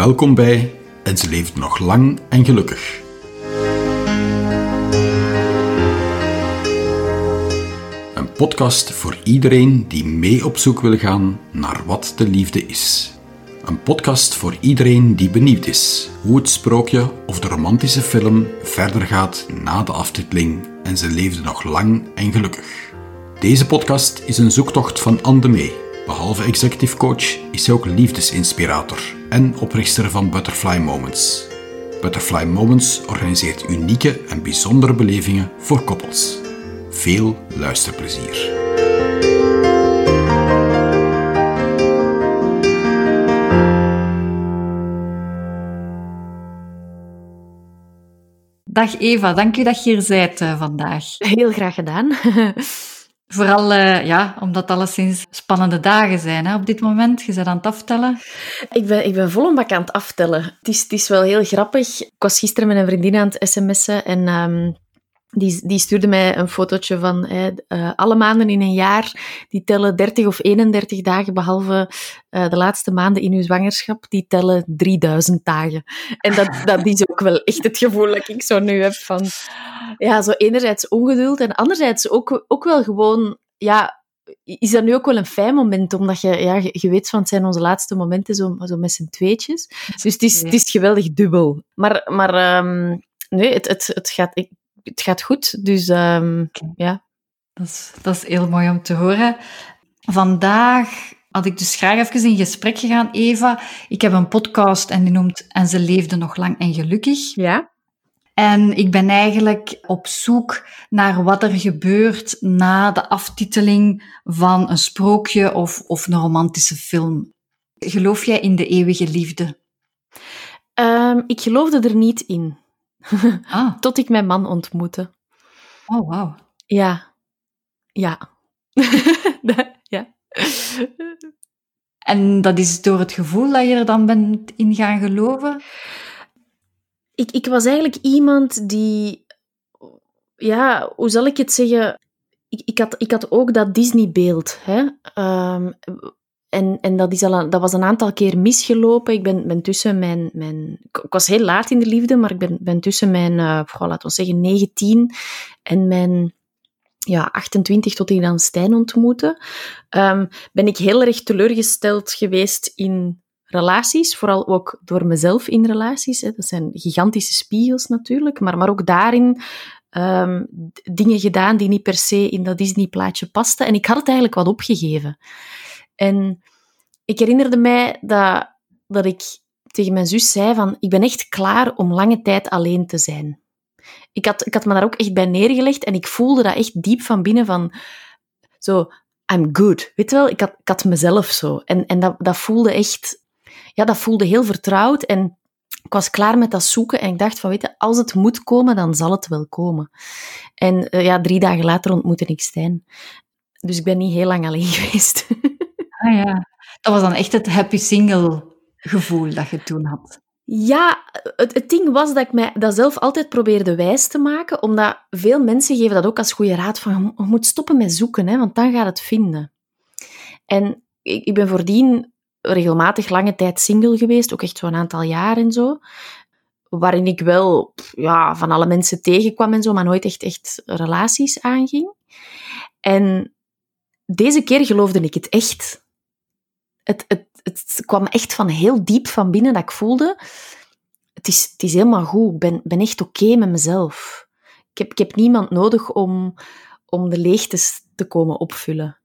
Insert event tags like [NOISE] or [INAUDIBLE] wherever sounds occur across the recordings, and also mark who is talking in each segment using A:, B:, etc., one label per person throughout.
A: Welkom bij En ze leeft nog lang en gelukkig. Een podcast voor iedereen die mee op zoek wil gaan naar wat de liefde is. Een podcast voor iedereen die benieuwd is hoe het sprookje of de romantische film verder gaat na de aftiteling en ze leefde nog lang en gelukkig. Deze podcast is een zoektocht van Anne Mee. Behalve executive coach is zij ook liefdesinspirator en oprichter van Butterfly Moments. Butterfly Moments organiseert unieke en bijzondere belevingen voor koppels. Veel luisterplezier.
B: Dag Eva, dank u dat je hier bent uh, vandaag.
C: Heel graag gedaan. [LAUGHS]
B: Vooral uh, ja, omdat alleszins spannende dagen zijn hè, op dit moment. Je bent aan het aftellen.
C: Ik ben, ik ben vol een bak aan het aftellen. Het is, het is wel heel grappig. Ik was gisteren met een vriendin aan het sms'en en um, die, die stuurde mij een fotootje van hè, uh, alle maanden in een jaar, die tellen 30 of 31 dagen, behalve uh, de laatste maanden in uw zwangerschap, die tellen 3000 dagen. En dat, [LAUGHS] dat is ook wel echt het gevoel dat ik zo nu heb van, ja, zo enerzijds ongeduld en anderzijds ook, ook wel gewoon, ja, is dat nu ook wel een fijn moment, omdat je, ja, je weet van het zijn onze laatste momenten zo, zo met z'n tweetjes. Dus het is, het is geweldig dubbel. Maar, maar um, nee, het, het, het gaat... Ik, het gaat goed. Dus um, okay. ja.
B: Dat is, dat is heel mooi om te horen. Vandaag had ik dus graag even in gesprek gegaan, Eva. Ik heb een podcast en die noemt En ze leefde nog lang en gelukkig.
C: Ja.
B: En ik ben eigenlijk op zoek naar wat er gebeurt na de aftiteling van een sprookje of, of een romantische film. Geloof jij in de eeuwige liefde?
C: Um, ik geloofde er niet in. Ah. [LAUGHS] Tot ik mijn man ontmoette.
B: Oh, wauw.
C: Ja. Ja. [LAUGHS] ja.
B: En dat is door het gevoel dat je er dan bent in gaan geloven?
C: Ik, ik was eigenlijk iemand die... Ja, hoe zal ik het zeggen? Ik, ik, had, ik had ook dat Disney-beeld. Hè? Um, en, en dat, dat was een aantal keer misgelopen. Ik ben, tussen mijn, mijn... Ik was heel laat in de liefde, maar ik ben, tussen mijn, uh, laten we zeggen, 19 en mijn ja, 28 tot ik dan Stijn ontmoette, um, ben ik heel erg teleurgesteld geweest in relaties. Vooral ook door mezelf in relaties. Dat zijn gigantische spiegels natuurlijk, maar, maar ook daarin um, dingen gedaan die niet per se in dat Disney-plaatje pasten. En ik had het eigenlijk wat opgegeven. En ik herinnerde mij dat, dat ik tegen mijn zus zei van, ik ben echt klaar om lange tijd alleen te zijn. Ik had, ik had me daar ook echt bij neergelegd en ik voelde dat echt diep van binnen van, zo, I'm good. Weet je wel, ik had, ik had mezelf zo. En, en dat, dat voelde echt, ja, dat voelde heel vertrouwd en ik was klaar met dat zoeken en ik dacht van, weet je, als het moet komen, dan zal het wel komen. En uh, ja, drie dagen later ontmoette ik Stijn. Dus ik ben niet heel lang alleen [LAUGHS] geweest.
B: Ah ja, dat was dan echt het happy single gevoel dat je toen had.
C: Ja, het, ding was dat ik mij dat zelf altijd probeerde wijs te maken, omdat veel mensen geven dat ook als goede raad van je moet stoppen met zoeken, hè, want dan gaat het vinden. En ik, ik ben voordien regelmatig lange tijd single geweest, ook echt zo'n aantal jaar en zo, waarin ik wel ja, van alle mensen tegenkwam en zo, maar nooit echt, echt relaties aanging. En deze keer geloofde ik het echt het, het, het kwam echt van heel diep van binnen dat ik voelde, het is, het is helemaal goed, ik ben, ben echt oké okay met mezelf. Ik heb, ik heb niemand nodig om, om de leegtes te komen opvullen.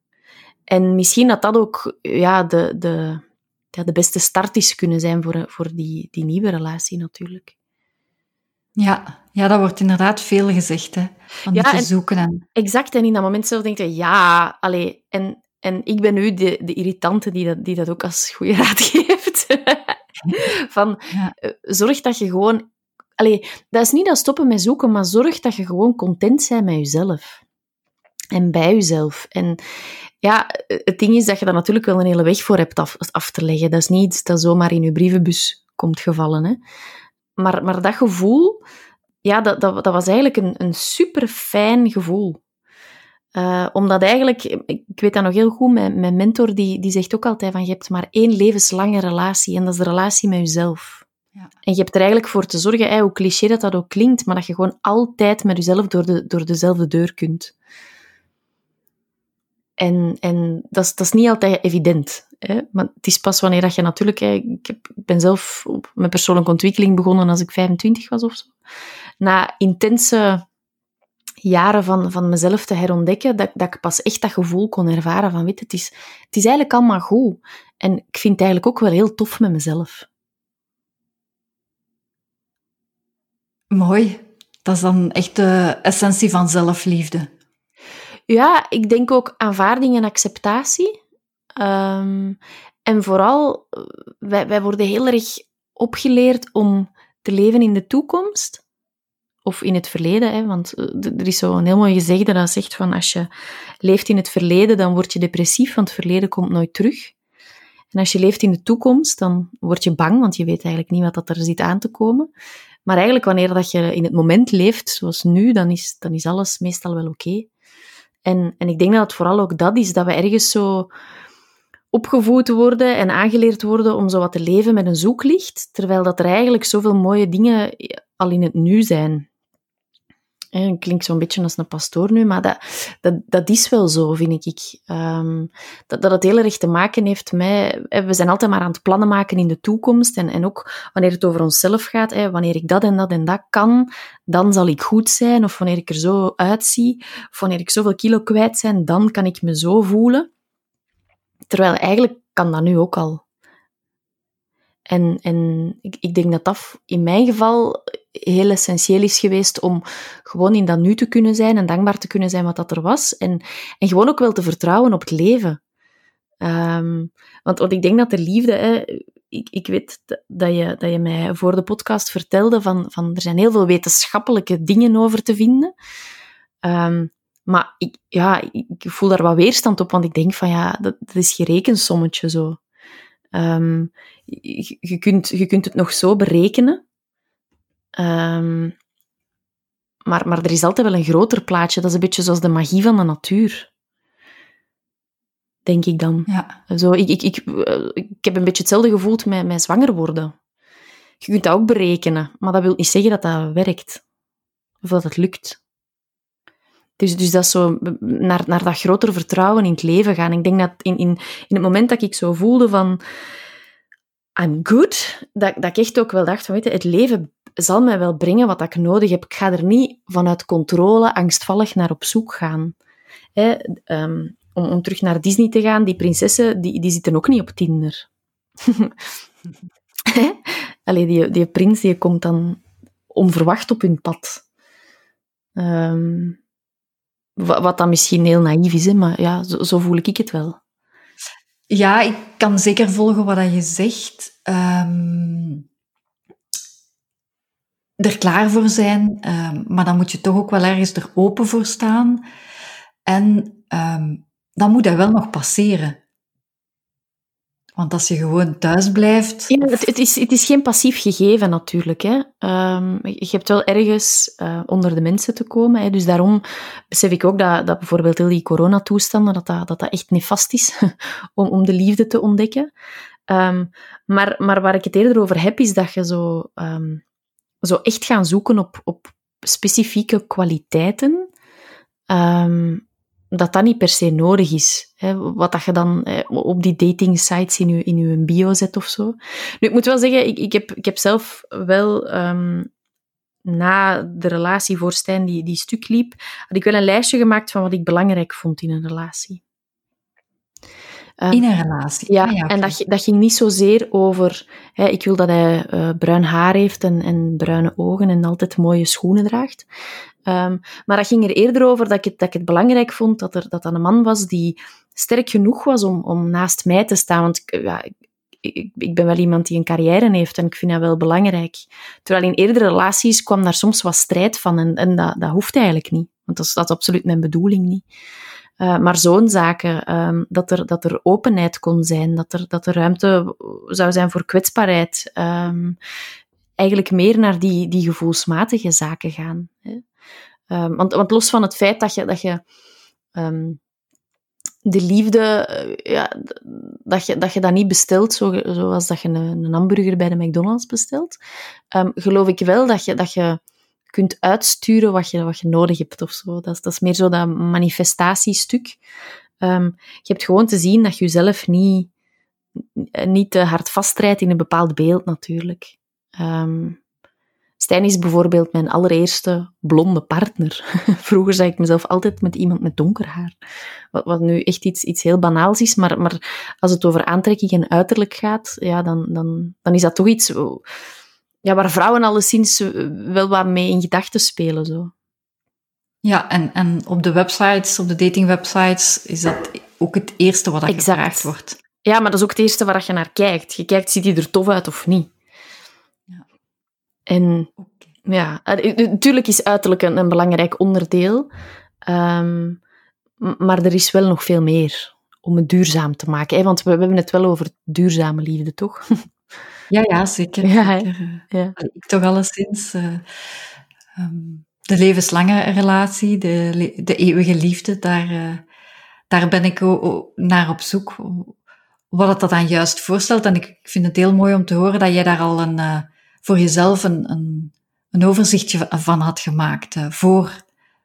C: En misschien dat dat ook ja, de, de, ja, de beste start is kunnen zijn voor, voor die, die nieuwe relatie natuurlijk.
B: Ja, ja, dat wordt inderdaad veel gezegd, hè. Van ja, te zoeken. En...
C: Exact, en in dat moment zelf denk je, ja, allee, en en ik ben nu de, de irritante die dat, die dat ook als goede raad [LAUGHS] geeft. Van, ja. Eh, zorg dat je gewoon... Allee, dat is niet dat stoppen met zoeken, maar zorg dat je gewoon content bent met jezelf. En bij jezelf. En ja, het ding is dat je daar natuurlijk wel een hele weg voor hebt af, af te leggen. Dat is niet iets dat zomaar in je brievenbus komt gevallen. Hè. Maar, maar dat gevoel, ja, dat, dat, dat was eigenlijk een, een super fijn gevoel. Uh, omdat eigenlijk, ik weet dat nog heel goed, mijn, mijn mentor die, die zegt ook altijd van je hebt maar één levenslange relatie en dat is de relatie met jezelf. Ja. En je hebt er eigenlijk voor te zorgen, hey, hoe cliché dat dat ook klinkt, maar dat je gewoon altijd met jezelf door, de, door dezelfde deur kunt. En, en dat, is, dat is niet altijd evident. Hè? Maar het is pas wanneer dat je natuurlijk... Hè, ik, heb, ik ben zelf op mijn persoonlijke ontwikkeling begonnen als ik 25 was of zo. Na intense jaren van, van mezelf te herontdekken, dat, dat ik pas echt dat gevoel kon ervaren van, weet het is, het is eigenlijk allemaal goed. En ik vind het eigenlijk ook wel heel tof met mezelf.
B: Mooi. Dat is dan echt de essentie van zelfliefde.
C: Ja, ik denk ook aanvaarding en acceptatie. Ehm, en vooral, wij, wij worden heel erg opgeleerd om te leven in de toekomst of in het verleden, hè, want eh, er is zo'n heel mooi gezegde dat zegt van als je leeft in het verleden, dan word je depressief, want het verleden komt nooit terug. En als je leeft in de toekomst, dan word je bang, want je weet eigenlijk niet wat dat er zit aan te komen. Maar eigenlijk wanneer dat je in het moment leeft, zoals nu, dan is, dan is alles meestal wel oké. En, en ik denk dat het vooral ook dat is, dat we ergens zo opgevoed worden en aangeleerd worden om zo wat te leven met een zoeklicht, terwijl dat er eigenlijk zoveel mooie dingen al in het nu zijn. Het klinkt zo'n beetje als een pastoor nu, maar dat, dat, dat is wel zo, vind ik. Um, dat, dat het heel erg te maken heeft met... We zijn altijd maar aan het plannen maken in de toekomst. En, en ook wanneer het over onszelf gaat, hè, wanneer ik dat en dat en dat kan, dan zal ik goed zijn. Of wanneer ik er zo uitzie, of wanneer ik zoveel kilo kwijt ben, dan kan ik me zo voelen. Terwijl eigenlijk kan dat nu ook al. En, en ik, ik denk dat dat in mijn geval heel essentieel is geweest om gewoon in dat nu te kunnen zijn en dankbaar te kunnen zijn wat dat er was. En, en gewoon ook wel te vertrouwen op het leven. Um, want, ik denk dat de liefde, hè, ik, ik weet dat je, dat je mij voor de podcast vertelde van, van er zijn heel veel wetenschappelijke dingen over te vinden. Um, maar ik, ja, ik voel daar wat weerstand op, want ik denk van ja, dat, is geen rekensommetje zo. Je, je, kunt, je kunt het nog zo berekenen, Um, maar, maar er is altijd wel een groter plaatje. Dat is een beetje zoals de magie van de natuur. Denk ik dan.
B: Ja.
C: Zo, ik, ik, ik, ik heb een beetje hetzelfde gevoeld met, met zwanger worden. Je kunt dat ook berekenen, maar dat wil niet zeggen dat dat werkt. Of dat het lukt. Dus, dus dat is zo naar, naar dat grotere vertrouwen in het leven gaan. Ik denk dat in, in, in het moment dat ik zo voelde van I'm good, dat, dat ik echt ook wel dacht van, weet je, het leven zal mij wel brengen wat ik nodig heb. Ik ga er niet vanuit controle angstvallig naar op zoek gaan. Hè, um, om, om terug naar Disney te gaan, die prinsessen, die, die zitten ook niet op Tinder. [LAUGHS] Allee, die, die prins die komt dan onverwacht op hun pad. Wat, wat, dan misschien heel naïef is, hè, maar ja, zo, zo, voel ik het wel.
B: Ja, ik kan zeker volgen wat je zegt. Um, er klaar voor zijn, um, maar dan moet je toch ook wel ergens er open voor staan. En um, dan moet dat wel nog passeren. Want als je gewoon thuis blijft.
C: Ja, het, het, is, het is geen passief gegeven natuurlijk. Hè. Um, je hebt wel ergens uh, onder de mensen te komen. Hè. Dus daarom besef ik ook dat, dat bijvoorbeeld heel die coronatoestanden, dat dat, dat, dat echt nefast is [LAUGHS] om, om de liefde te ontdekken. Um, maar, maar waar ik het eerder over heb, is dat je zo um, zo echt gaan zoeken op, op specifieke kwaliteiten, um, dat dat niet per se nodig is. Hè, wat dat je dan hè, op die dating sites in je, in je bio zet of zo. Nu, ik moet wel zeggen, ik, ik, heb, ik heb zelf wel um, na de relatie voor Stijn die, die stuk liep, had ik wel een lijstje gemaakt van wat ik belangrijk vond in een relatie.
B: Uh, in een relatie.
C: Ja, ah, ja en dat, dat ging niet zozeer over, hè, ik wil dat hij uh, bruin haar heeft en, en bruine ogen en altijd mooie schoenen draagt. Um, maar dat ging er eerder over dat ik het, dat ik het belangrijk vond dat er dat een man was die sterk genoeg was om, om naast mij te staan. Want ja, ik, ik, ben wel iemand die een carrière heeft en ik vind dat wel belangrijk. Terwijl in eerdere relaties kwam daar soms wat strijd van en, en dat, dat hoeft eigenlijk niet. Want dat is, dat is absoluut mijn bedoeling niet. Uh, maar zo'n zaken, um, dat, er, dat er openheid kon zijn, dat er, dat er ruimte zou zijn voor kwetsbaarheid. Um, eigenlijk meer naar die, die gevoelsmatige zaken gaan. Hè. Um, want, want los van het feit dat je, dat je de liefde, eh, ja, dat, je, dat je dat niet bestelt zo, zoals dat je een, een hamburger bij de McDonald's bestelt, geloof ik wel dat je, dat je kunt uitsturen wat je, wat je nodig hebt of zo. Dat is, dat is meer zo dat manifestatiestuk. Um, je hebt gewoon te zien dat je jezelf niet, niet te hard vastrijdt in een bepaald beeld natuurlijk. Um, Stijn is bijvoorbeeld mijn allereerste blonde partner. [LAUGHS] Vroeger zag ik mezelf altijd met iemand met donker haar. Wat, wat nu echt iets, iets heel banaals is, maar, maar als het over aantrekking en uiterlijk gaat, ja, dan, dan, dan is dat toch iets ja, waar vrouwen alleszins wel wat mee in gedachten spelen. Zo.
B: Ja, en, en op de websites, op de datingwebsites, is dat ook het eerste wat exact. gevraagd wordt.
C: Ja, maar dat is ook het eerste waar je naar kijkt. Je kijkt, ziet hij er tof uit of niet? En ja, natuurlijk is uiterlijk een, een belangrijk onderdeel, um, maar er is wel nog veel meer om het duurzaam te maken. Hè? Want we, we hebben het wel over duurzame liefde, toch? [LAUGHS]
B: Ja, ja, zeker. Ja, ja. Ik toch alleszins. Uh, um, de levenslange relatie, de, de eeuwige liefde, daar, uh, daar ben ik ook naar op zoek. Wat het dat dan juist voorstelt. En ik vind het heel mooi om te horen dat jij daar al een... Voor jezelf een, een, een overzichtje van had gemaakt voor,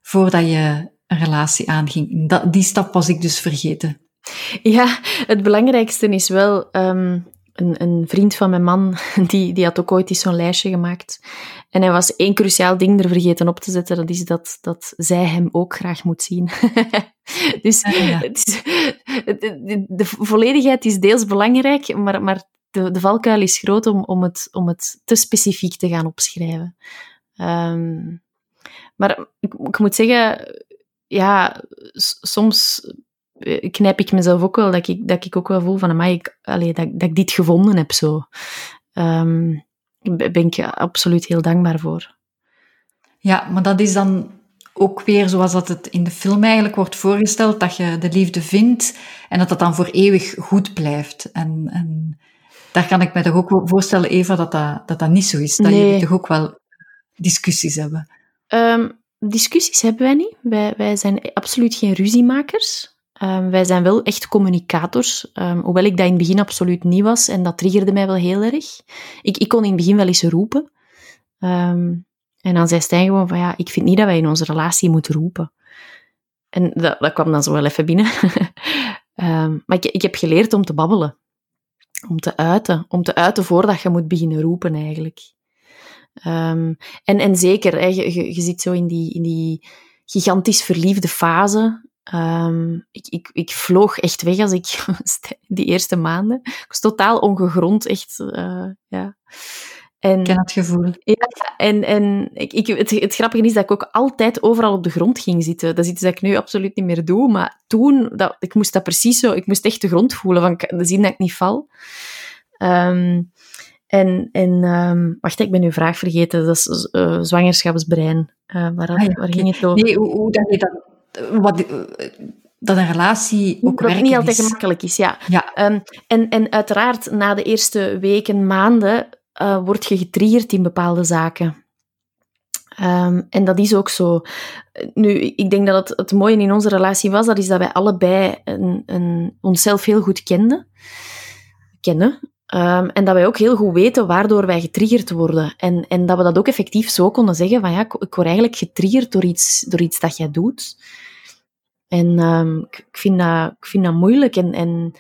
B: voordat je een relatie aanging. Dat, die stap was ik dus vergeten.
C: Ja, het belangrijkste is wel um, een, een, vriend van mijn man, [LAUGHS] die, die had ook ooit eens zo'n lijstje gemaakt. En hij was één cruciaal ding er vergeten op te zetten. Dat is dat, dat zij hem ook graag moet zien. [LAUGHS] dus ja. het is, de, de, volledigheid is deels belangrijk, maar, maar de, de valkuil is groot om, om, het, om het te specifiek te gaan opschrijven. Um, maar ik, ik, moet zeggen, ja, soms knijp ik mezelf ook wel, dat ik, dat ik ook wel voel van, amai, ik, allee, dat, dat ik dit gevonden heb zo. Um, ben ik absoluut heel dankbaar voor.
B: Ja, maar dat is dan ook weer zoals dat het in de film eigenlijk wordt voorgesteld, dat je de liefde vindt en dat dat dan voor eeuwig goed blijft. En, en daar kan ik me toch ook voorstellen, Eva, dat dat, dat, dat niet zo is. Dat nee. jullie toch ook wel discussies hebben.
C: Um, discussies hebben wij niet. Wij, wij zijn absoluut geen ruziemakers. Um, wij zijn wel echt communicators, um, hoewel ik dat in het begin absoluut niet was. En dat triggerde mij wel heel erg. Ik, ik kon in het begin wel eens roepen. en dan zei Stijn gewoon van, ja, ik vind niet dat wij in onze relatie moeten roepen. En dat, dat kwam dan zo wel even binnen. [LAUGHS] maar ik, ik heb geleerd om te babbelen om te uiten. Om te uiten voordat je moet beginnen roepen, eigenlijk. En, en zeker, je, je, zit zo in die, in die gigantisch verliefde fase. Um, ik, ik, ik vloog echt weg als ik [LAUGHS] die eerste maanden. Ik was totaal ongegrond, echt. Uh, ja.
B: En, ik ken het gevoel.
C: Ja, en, en ik, ik, het, het grappige is dat ik ook altijd overal op de grond ging zitten. Dat is iets dat ik nu absoluut niet meer doe, maar toen, dat, ik moest dat precies zo, ik moest echt de grond voelen, van de zien dat ik niet val. Um, en, en um, wacht, ik ben uw vraag vergeten, dat is uh, zwangerschapsbrein. Uh, waar, ah, ja, waar ging het over?
B: Nee, hoe, hoe dat je dat... Wat, dat een relatie ook
C: dat niet altijd gemakkelijk is, ja.
B: ja.
C: Um, en, en uiteraard, na de eerste weken, maanden, uh, word je getriggerd in bepaalde zaken. Um, en dat is ook zo. Nu, ik denk dat het, het mooie in onze relatie was, dat is dat wij allebei een, een, onszelf heel goed kenden. Kennen. Um, en dat wij ook heel goed weten waardoor wij getriggerd worden. En, en dat we dat ook effectief zo konden zeggen van ja, ik, ik word eigenlijk getriggerd door iets, door iets dat jij doet. En um, ik, ik, vind dat, ik vind dat moeilijk. En, en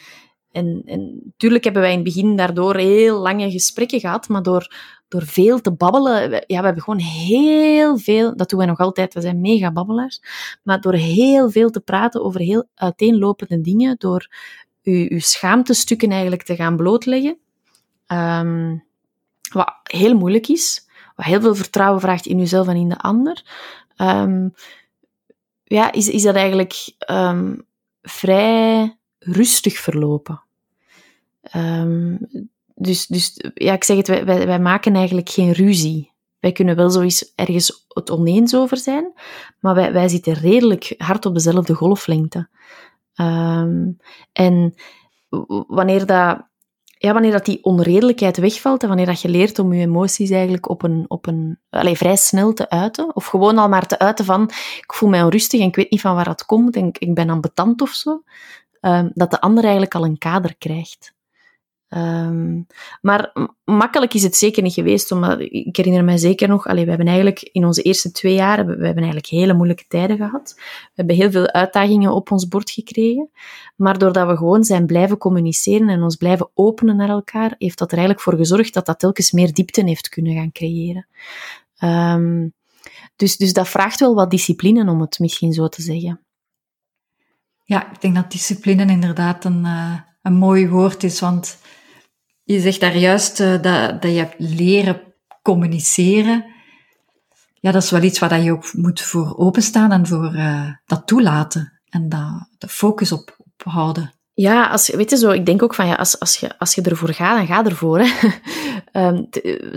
C: en, en natuurlijk hebben wij in het begin daardoor heel lange gesprekken gehad, maar door, door veel te babbelen, ja, we hebben gewoon heel veel, dat doen wij nog altijd, we zijn mega babbelaars, maar door heel veel te praten over heel uiteenlopende dingen, door uw, uw schaamtestukken eigenlijk te gaan blootleggen, um, wat heel moeilijk is, wat heel veel vertrouwen vraagt in uzelf en in de ander, um, ja, is, is dat eigenlijk um, vrij rustig verlopen. Dus, dus ja, ik zeg het, wij, wij, wij, maken eigenlijk geen ruzie. Wij kunnen wel zoiets ergens het oneens over zijn, maar wij, wij zitten redelijk hard op dezelfde golflengte. Um, en wanneer dat ja, wanneer dat die onredelijkheid wegvalt en wanneer dat je leert om je emoties eigenlijk op een, op een allez, vrij snel te uiten, of gewoon al maar te uiten van ik voel mij onrustig en ik weet niet van waar dat komt en ik, ik ben ambetant of zo, um, dat de ander eigenlijk al een kader krijgt. Um, maar makkelijk is het zeker niet geweest, omdat ik herinner mij zeker nog, we hebben eigenlijk in onze eerste twee jaar, we, hebben eigenlijk hele moeilijke tijden gehad. We hebben heel veel uitdagingen op ons bord gekregen. Maar doordat we gewoon zijn blijven communiceren en ons blijven openen naar elkaar, heeft dat er eigenlijk voor gezorgd dat dat telkens meer diepte heeft kunnen gaan creëren. Um, dus, dus dat vraagt wel wat discipline, om het misschien zo te zeggen.
B: Ja, ik denk dat discipline inderdaad een, uh, een mooi woord is, want je zegt daar juist uh, dat, dat je hebt leren communiceren. Ja, dat is wel iets waar je ook moet voor openstaan en voor uh, dat toelaten en dat, de focus op, op houden.
C: Ja, als, weet je zo, ik denk ook van ja, als, als, je, als je ervoor gaat, dan ga ervoor. Hè. [LAUGHS] um,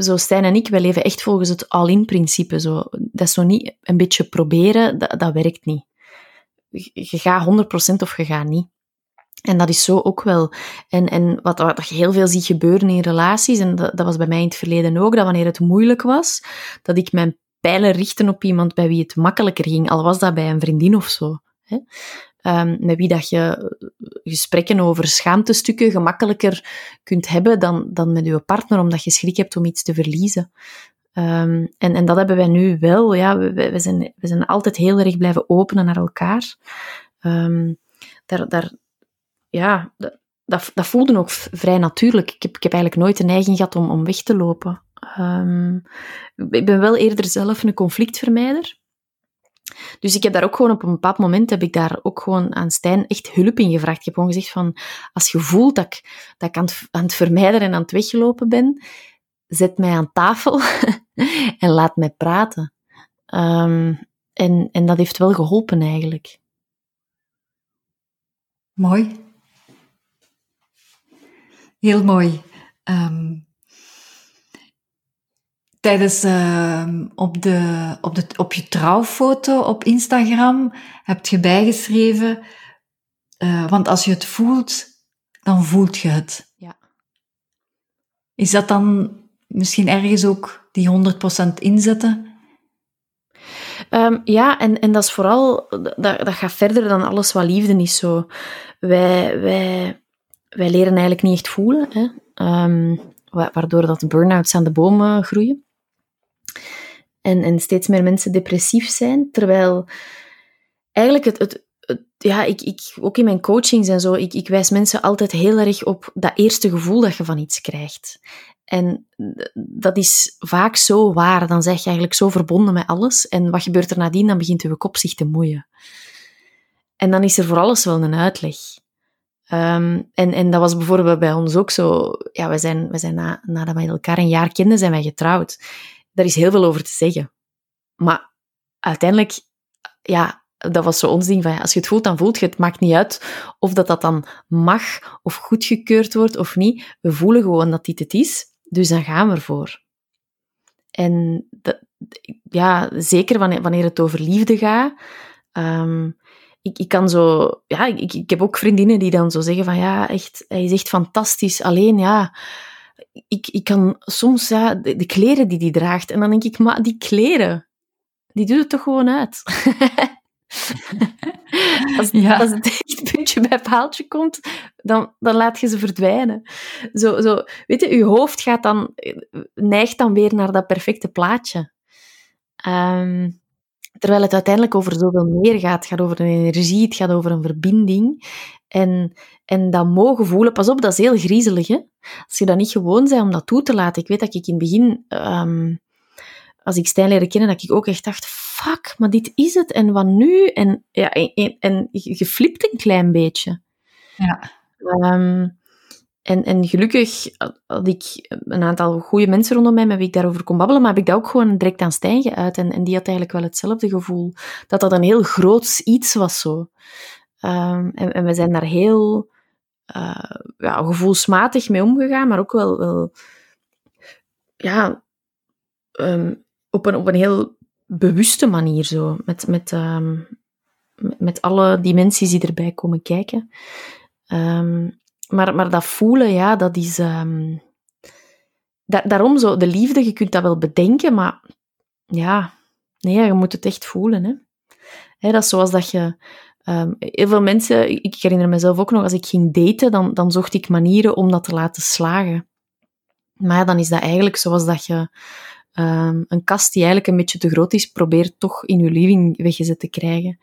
C: zo Stijn en ik, wij leven echt volgens het all-in-principe. Zo. Dat is zo niet een beetje proberen, dat, dat werkt niet. Je gaat 100% of je gaat niet. En dat is zo ook wel. En, en wat, wat je heel veel ziet gebeuren in relaties, en dat, dat was bij mij in het verleden ook, dat wanneer het moeilijk was, dat ik mijn pijlen richtte op iemand bij wie het makkelijker ging, al was dat bij een vriendin of zo. Hè? Um, met wie dat je gesprekken over schaamtestukken gemakkelijker kunt hebben dan, dan met je partner, omdat je schrik hebt om iets te verliezen. Um, en, en dat hebben wij nu wel. Ja, we, we, zijn, we zijn altijd heel erg blijven openen naar elkaar. Um, daar, daar, ja, dat, dat, voelde ook vrij natuurlijk. Ik heb, ik heb eigenlijk nooit de neiging gehad om, om weg te lopen. Um, ik ben wel eerder zelf een conflictvermijder. Dus ik heb daar ook gewoon op een bepaald moment heb ik daar ook gewoon aan Stijn echt hulp in gevraagd. Ik heb gewoon gezegd van, als je voelt dat ik, dat ik aan, het, vermijden en aan het weglopen ben, zet mij aan tafel [LAUGHS] en laat mij praten. Um, en, en dat heeft wel geholpen eigenlijk.
B: Mooi. Heel mooi. Um, tijdens uh, op, de, op, de, op je trouwfoto op Instagram heb je bijgeschreven, uh, want als je het voelt, dan voelt je het.
C: Ja.
B: Is dat dan misschien ergens ook die 100% inzetten?
C: Um, ja, en, en dat is vooral, dat, dat gaat verder dan alles wat liefde is zo. Wij, wij, wij leren eigenlijk niet echt voelen, hè? Um, waardoor dat burn-outs aan de bomen groeien. En, en steeds meer mensen depressief zijn, terwijl eigenlijk het, het, ja, ik, ik, ook in mijn coachings en zo, ik, ik wijs mensen altijd heel erg op dat eerste gevoel dat je van iets krijgt. En dat is vaak zo waar. Dan zeg je eigenlijk zo verbonden met alles. En wat gebeurt er nadien? Dan begint je kop zich te moeien. En dan is er voor alles wel een uitleg. Um, en, en dat was bijvoorbeeld bij ons ook zo. Ja, we zijn, zijn na, nadat we elkaar een jaar kenden, zijn wij getrouwd. Daar is heel veel over te zeggen. Maar uiteindelijk, ja, dat was zo ons ding van, als je het voelt, dan voelt je het. maakt niet uit of dat, dat dan mag of goedgekeurd wordt of niet. We voelen gewoon dat dit het is, dus dan gaan we ervoor. En dat, ja, zeker wanneer, wanneer het over liefde gaat, um, ik, ik kan zo, ja, ik, ik heb ook vriendinnen die dan zo zeggen van ja, echt, hij is echt fantastisch. Alleen ja, ik, ik kan soms ja, de, de kleren die hij draagt. En dan denk ik, maar die kleren, die doet het toch gewoon uit. [LAUGHS] als, ja. als het echt puntje bij paaltje komt, dan, dan laat je ze verdwijnen. Zo, zo, weet je, je hoofd gaat dan, neigt dan weer naar dat perfecte plaatje. Um, Terwijl het uiteindelijk over zoveel meer gaat. Het gaat over een energie, het gaat over een verbinding. En, en dat mogen voelen, pas op, dat is heel griezelig. Hè? Als je dat niet gewoon bent om dat toe te laten. Ik weet dat ik in het begin, um, als ik Stijn leerde kennen, dat ik ook echt dacht, fuck, maar dit is het. En wat nu? En, ja, en, en je flipt een klein beetje.
B: Ja.
C: Um, en, en gelukkig had ik een aantal goede mensen rondom mij met wie ik daarover kon babbelen, maar heb ik dat ook gewoon direct aan Stijn geuit. En, en die had eigenlijk wel hetzelfde gevoel. Dat dat een heel groot iets was zo. Um, en, en we zijn daar heel uh, ja, gevoelsmatig mee omgegaan, maar ook wel, wel ja, um, op, een, op een heel bewuste manier zo. Met, met, um, met alle dimensies die erbij komen kijken. Um, maar, maar dat voelen, ja, dat is... Um, daarom zo, de liefde, je kunt dat wel bedenken, maar ja, nee, je moet het echt voelen. Hè. Hè, dat is zoals dat je... Um, heel veel mensen, ik herinner mezelf ook nog, als ik ging daten, dan, dan zocht ik manieren om dat te laten slagen. Maar dan is dat eigenlijk zoals dat je um, een kast die eigenlijk een beetje te groot is, probeert toch in je living weggezet te krijgen.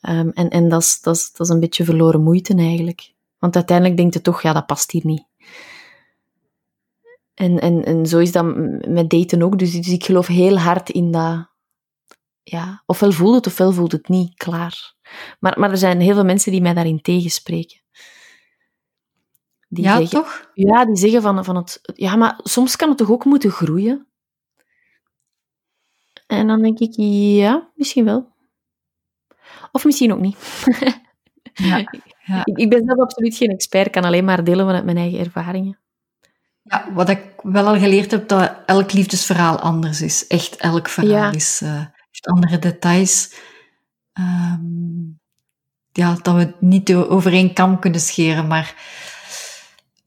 C: En en dat, is, dat, is, dat is een beetje verloren moeite eigenlijk. Want uiteindelijk denkt je toch, ja, dat past hier niet. En, en, en zo is dat met daten ook. Dus, dus ik geloof heel hard in dat. Ja, ofwel voelt het ofwel voelt het niet, klaar. Maar, maar er zijn heel veel mensen die mij daarin tegenspreken.
B: Die ja, zeggen, toch?
C: Ja, die zeggen van, van het... Ja, maar soms kan het toch ook moeten groeien? En dan denk ik, ja, misschien wel. Of misschien ook niet. ja, [LAUGHS] ja. Ik, ik, ben zelf absoluut geen expert, kan alleen maar delen vanuit mijn eigen ervaringen.
B: Ja, wat ik wel al geleerd heb, dat elk liefdesverhaal anders is. Echt elk verhaal is, uh, heeft andere details. Um, ja, dat we het niet over één kam kunnen scheren, maar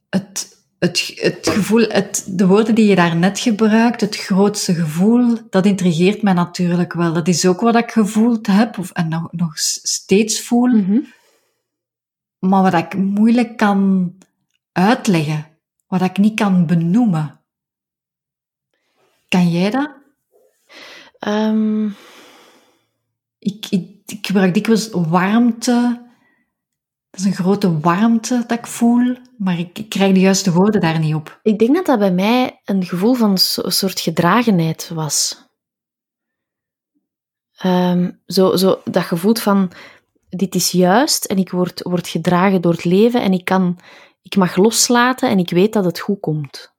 B: het, het, het gevoel, het, de woorden die je daar net gebruikt, het grootste gevoel, dat intrigeert mij natuurlijk wel. Dat is ook wat ik gevoeld heb of, en nog, nog steeds voel. Mhm. Maar wat ik moeilijk kan uitleggen, wat ik niet kan benoemen. Kan jij dat?
C: Um...
B: Ik, ik, ik gebruik dikwijls warmte, dat is een grote warmte dat ik voel, maar ik, krijg de juiste woorden daar niet op.
C: Ik denk dat dat bij mij een gevoel van een soort gedragenheid was. Ehm, zo, zo dat gevoel van, dit is juist en ik word, word gedragen door het leven en ik, kan, ik mag loslaten en ik weet dat het goed komt.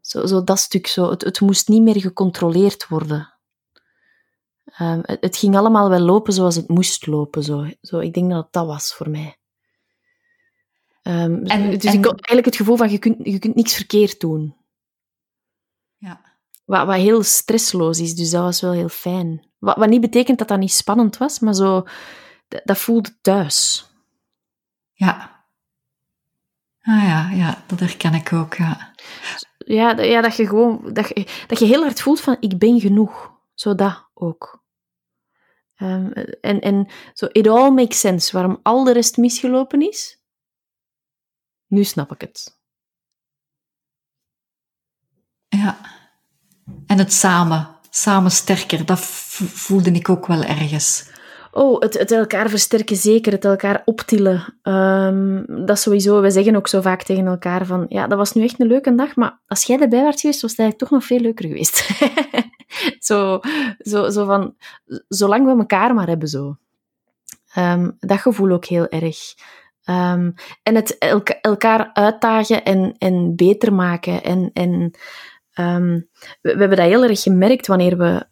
C: Zo, zo dat stuk, zo. Het, het moest niet meer gecontroleerd worden. Um, het, ging allemaal wel lopen zoals het moest lopen. Zo. Zo, ik denk dat het dat was voor mij. Um, en, dus ik had eigenlijk het gevoel van je kunt, je kunt niks verkeerd doen.
B: Ja.
C: Wat, wat heel stressloos is, dus dat was wel heel fijn. Wat, wat niet betekent dat dat niet spannend was, maar zo, dat, dat voelde thuis.
B: Ja. Ah ja, ja, dat herken ik ook, ja.
C: Ja, ja dat je gewoon, dat je, dat je heel hard voelt van ik ben genoeg. Zo dat ook. Um, en, en zo, it all makes sense. Waarom al de rest misgelopen is, nu snap ik het.
B: Ja. En het samen. Samen sterker. Dat voelde ik ook wel ergens.
C: Oh, het, het elkaar versterken zeker, het elkaar optillen. Um, dat sowieso. We zeggen ook zo vaak tegen elkaar van, ja, dat was nu echt een leuke dag, maar als jij erbij was geweest, was het eigenlijk toch nog veel leuker geweest. [LAUGHS] zo, zo, zo van, zolang we elkaar maar hebben, zo. Um, dat gevoel ook heel erg. Um, en het elkaar uitdagen en, en beter maken. En, en um, we, we, hebben dat heel erg gemerkt wanneer we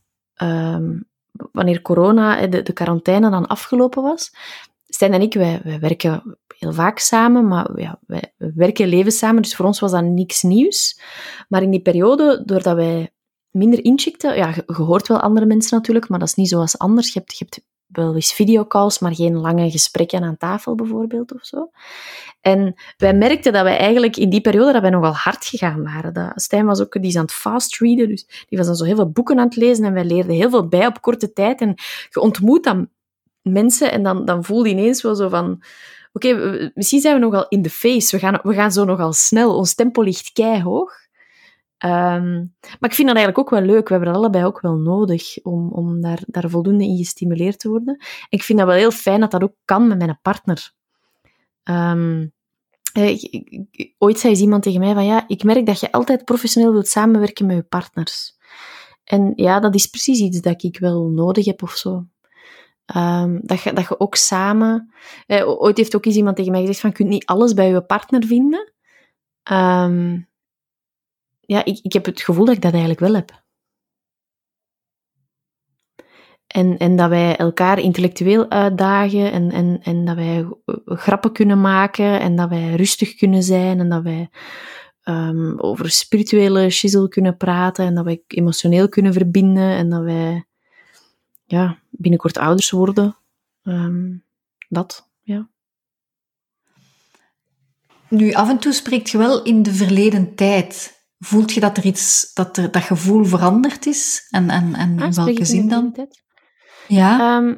C: wanneer corona, de, de quarantaine dan afgelopen was. Stijn en ik, wij werken heel vaak samen, maar ja, werken leven samen, dus voor ons was dat niks nieuws. Maar in die periode, doordat wij minder incheckten, ja, je, hoort wel andere mensen natuurlijk, maar dat is niet zoals anders. Je hebt, hebt wel eens videocalls, maar geen lange gesprekken aan tafel bijvoorbeeld of zo. En wij merkten dat wij eigenlijk in die periode dat wij nogal hard gegaan waren. Dat, Stijn was ook, die is aan het fastreaden, dus die was dan zo heel veel boeken aan het lezen en wij leerden heel veel bij op korte tijd. En je ontmoet dan mensen en dan, dan voel je ineens wel zo van... Oké, misschien zijn we nogal in de face. We gaan, we gaan zo nogal snel. Ons tempo ligt keihog. Um, maar ik vind dat eigenlijk ook wel leuk. We hebben dat allebei ook wel nodig om, om daar, daar voldoende in gestimuleerd te worden. En ik vind dat wel heel fijn dat dat ook kan met mijn partner. Um, ooit zei iemand tegen mij van ja, ik merk dat je altijd professioneel wilt samenwerken met je partners. En ja, dat is precies iets dat ik wel nodig heb of zo. Um, dat, je, dat je ook samen... Eh, ooit heeft ook eens iemand tegen mij gezegd van je kunt niet alles bij je partner vinden. Ja, ik, ik heb het gevoel dat ik dat eigenlijk wel heb. En, en dat wij elkaar intellectueel uitdagen en, en, en dat wij grappen kunnen maken en dat wij rustig kunnen zijn en dat wij um, over spirituele shizzle kunnen praten en dat wij emotioneel kunnen verbinden en dat wij ja, binnenkort ouders worden. Um, dat, ja.
B: Nu, af en toe spreekt je wel in de verleden tijd. Voelt je dat er iets, dat er, dat gevoel veranderd is? En, en, en
C: Ah,
B: in welke zin dan? Ja?
C: Ehm,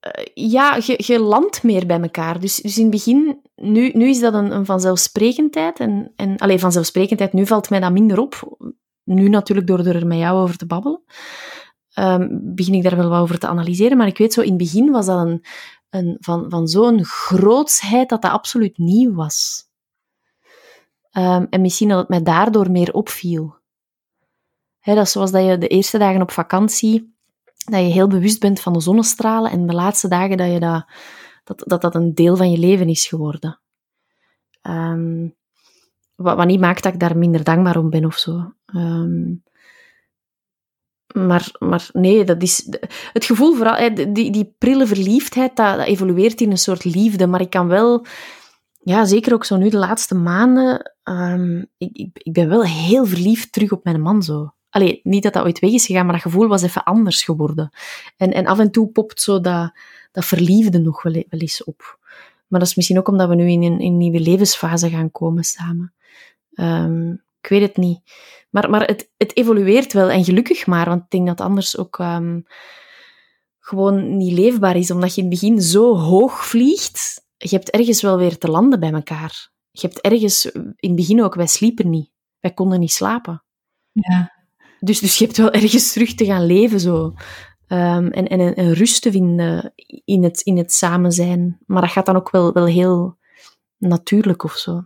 C: eh, ja, je, je landt meer bij elkaar. Dus, dus in het begin, nu, nu is dat een, een vanzelfsprekendheid. En, en alleen vanzelfsprekendheid, nu valt mij dat minder op. Nu natuurlijk door er met jou over te babbelen. ehm, begin ik daar wel wat over te analyseren. Maar ik weet zo, in het begin was dat een, een, van, van zo'n grootsheid dat dat absoluut nieuw was. Ehm, en misschien dat het mij daardoor meer opviel. Dat is zoals dat je de eerste dagen op vakantie dat je heel bewust bent van de zonnestralen en de laatste dagen dat je dat, dat, dat, dat een deel van je leven is geworden. Ehm, wat, wat niet maakt dat ik daar minder dankbaar om ben of zo. Ehm, maar, maar nee, dat is... Het gevoel, vooral, die, die prille verliefdheid, dat, dat evolueert in een soort liefde. Maar ik kan wel... Ja, zeker ook zo nu de laatste maanden. ehm, ik, ik, ik ben wel heel verliefd terug op mijn man zo. Allee, niet dat dat ooit weg is gegaan, maar dat gevoel was even anders geworden. En, en af en toe popt zo dat, dat verliefde nog wel, wel eens op. Maar dat is misschien ook omdat we nu in een, in een nieuwe levensfase gaan komen samen. Ehm, ik weet het niet. Maar, maar het, het evolueert wel, en gelukkig maar, want ik denk dat anders ook ehm, gewoon niet leefbaar is, omdat je in het begin zo hoog vliegt. Je hebt ergens wel weer te landen bij elkaar. Je hebt ergens, in het begin ook, wij sliepen niet. Wij konden niet slapen.
B: ja.
C: Dus, dus je hebt wel ergens terug te gaan leven zo. Ehm, en en een, een rust te vinden in het, in het samen zijn. Maar dat gaat dan ook wel, wel heel natuurlijk of zo.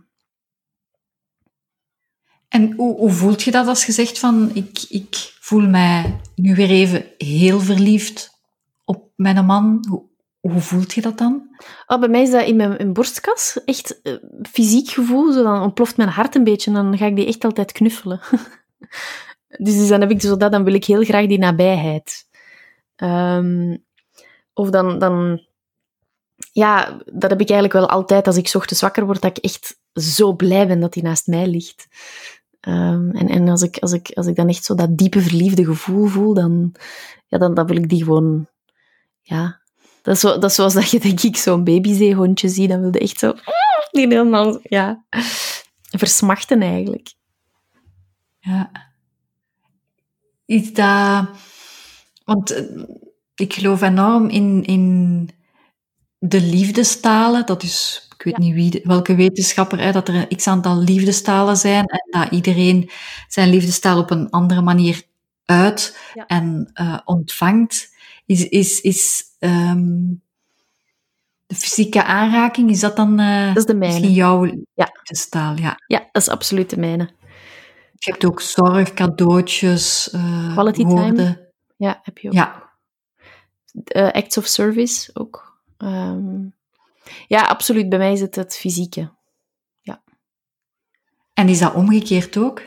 B: En hoe, hoe voelt je dat als je zegt van, ik, ik voel mij nu weer even heel verliefd op mijn man? Hoe, hoe voelt je dat dan?
C: Oh, bij mij is dat in mijn in borstkas echt eh, fysiek gevoel. Zo dan ontploft mijn hart een beetje en dan ga ik die echt altijd knuffelen. [LAUGHS] dus, dus dan heb ik zo dat, dan wil ik heel graag die nabijheid. Ehm, of dan, dan, ja, dat heb ik eigenlijk wel altijd als ik ochtends wakker word, dat ik echt zo blij ben dat hij naast mij ligt. Ehm, en en als, ik, als, ik, als ik dan echt zo dat diepe verliefde gevoel voel, dan, ja, dan, dan wil ik die gewoon, ja. Dat is, zo, dat is zoals dat je, denk ik, zo'n babyzeehondje ziet, dan wil je echt zo, [LAUGHS] die helemaal, ja, versmachten eigenlijk.
B: Ja. Is dat... Want eh, ik geloof enorm in, in de liefdestalen. Dat is, ik weet
C: Ja.
B: niet wie, welke wetenschapper, hè, dat er een x-aantal liefdestalen zijn en dat iedereen zijn liefdestaal op een andere manier uit
C: Ja.
B: en eh, ontvangt. Is, is, is ehm, de fysieke aanraking, is dat dan
C: Dat is de mijne.
B: misschien jouw
C: Ja.
B: liefdestaal? Ja.
C: Ja, dat is absoluut de mijne.
B: Je hebt ook zorg, cadeautjes, eh,
C: Quality time. Ja, heb je ook.
B: Ja,
C: Eh, acts of service ook. Ehm, ja, absoluut. Bij mij is het het fysieke.
B: en is dat omgekeerd ook?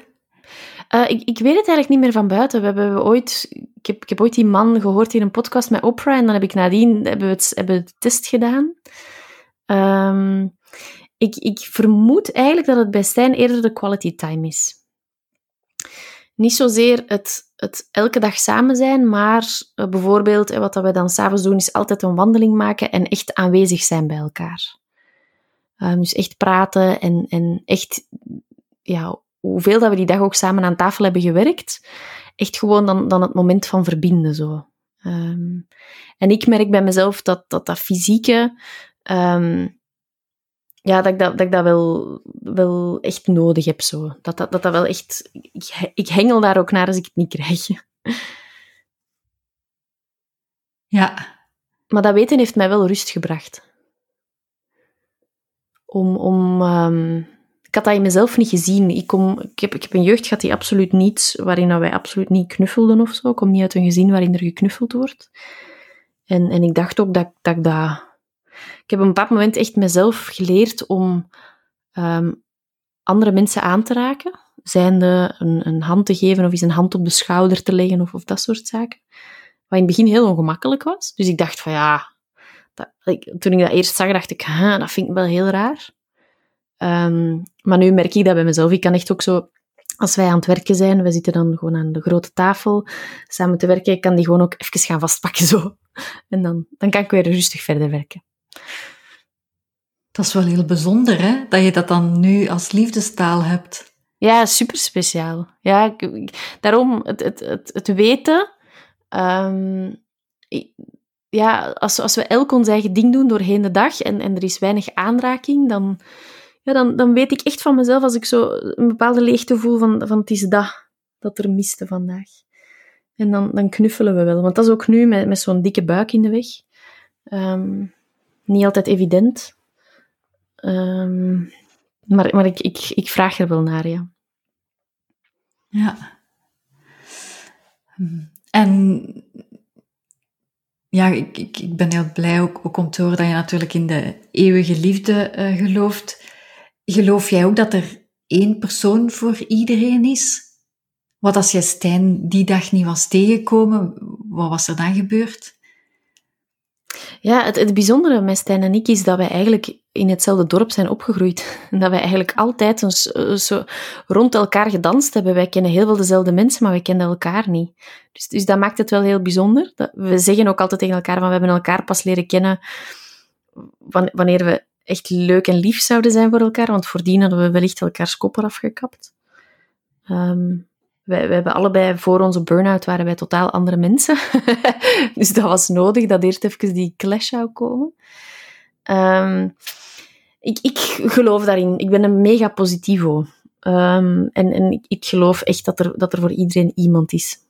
C: Ik, ik weet het eigenlijk niet meer van buiten. We hebben ooit, ik heb ooit die man gehoord in een podcast met Oprah en dan heb ik nadien hebben we het, hebben we de test gedaan. Ehm, ik, ik vermoed eigenlijk dat het bij Stijn eerder de quality time is. Niet zozeer het, het elke dag samen zijn, maar eh, bijvoorbeeld, eh, wat dat we dan s'avonds doen, is altijd een wandeling maken en echt aanwezig zijn bij elkaar. Ehm, dus echt praten en, en echt, ja, hoeveel dat we die dag ook samen aan tafel hebben gewerkt, echt gewoon dan, dan het moment van verbinden zo. Ehm, en ik merk bij mezelf dat dat, dat fysieke, ehm, ja, dat ik dat, dat, ik dat wel, wel echt nodig heb zo. Dat dat, dat, dat wel echt, ik, ik hengel daar ook naar als ik het niet krijg. [LAUGHS]
B: Ja,
C: Maar dat weten heeft mij wel rust gebracht. Om, om, ehm, ik had dat in mezelf niet gezien. Ik, kom, ik, heb, ik heb een jeugd gehad die absoluut niet, waarin dat wij absoluut niet knuffelden of zo. Ik kom niet uit een gezin waarin er geknuffeld wordt. En, en ik dacht ook dat, dat ik dat... Ik heb op een bepaald moment echt mezelf geleerd om ehm, andere mensen aan te raken. Zijnde een, een hand te geven of eens een hand op de schouder te leggen of, of dat soort zaken. Wat in het begin heel ongemakkelijk was. Dus ik dacht van ja... Ik- toen ik dat eerst zag, dacht ik, "Huh, dat vind ik wel heel raar. Ehm, maar nu merk ik dat bij mezelf. Ik kan echt ook zo... Als wij aan het werken zijn, we zitten dan gewoon aan de grote tafel samen te werken, ik kan die gewoon ook even gaan vastpakken zo. En dan, dan kan ik weer rustig verder werken.
B: Dat is wel heel bijzonder, hè? Dat je dat dan nu als liefdestaal hebt.
C: Ja, super speciaal. Ja, daarom het, het, het, het weten. Ehm, ja, als, als we elk ons eigen ding doen doorheen de dag en, en er is weinig aanraking, dan, ja, dan, dan weet ik echt van mezelf als ik zo een bepaalde leegte voel van, van het is dat, dat er miste vandaag. En dan, dan knuffelen we wel. Want dat is ook nu met, met zo'n dikke buik in de weg. Ehm, niet altijd evident. Um, maar maar ik, ik, vraag er wel naar, ja.
B: Ja. En ja, ik, ik, ben heel blij ook, ook om te horen dat je natuurlijk in de eeuwige liefde uh, gelooft. Geloof jij ook dat er één persoon voor iedereen is? Wat als jij Stijn die dag niet was tegengekomen, wat was er dan gebeurd?
C: Ja, het, het bijzondere met Stijn en ik is dat wij eigenlijk in hetzelfde dorp zijn opgegroeid. En [LAUGHS] dat wij eigenlijk altijd zo rond elkaar gedanst hebben. Wij kennen heel veel dezelfde mensen, maar wij kennen elkaar niet. Dus, dus dat maakt het wel heel bijzonder. We zeggen ook altijd tegen elkaar van we hebben elkaar pas leren kennen wanneer we echt leuk en lief zouden zijn voor elkaar. Want voordien hadden we wellicht elkaars koppen afgekapt. Um, wij, hebben allebei voor onze burn-out waren wij totaal andere mensen. [LAUGHS] dus dat was nodig dat eerst even die clash zou komen. Um, ik, ik geloof daarin. Ik ben een mega positivo. Um, en en ik, geloof echt dat er, dat er voor iedereen iemand is.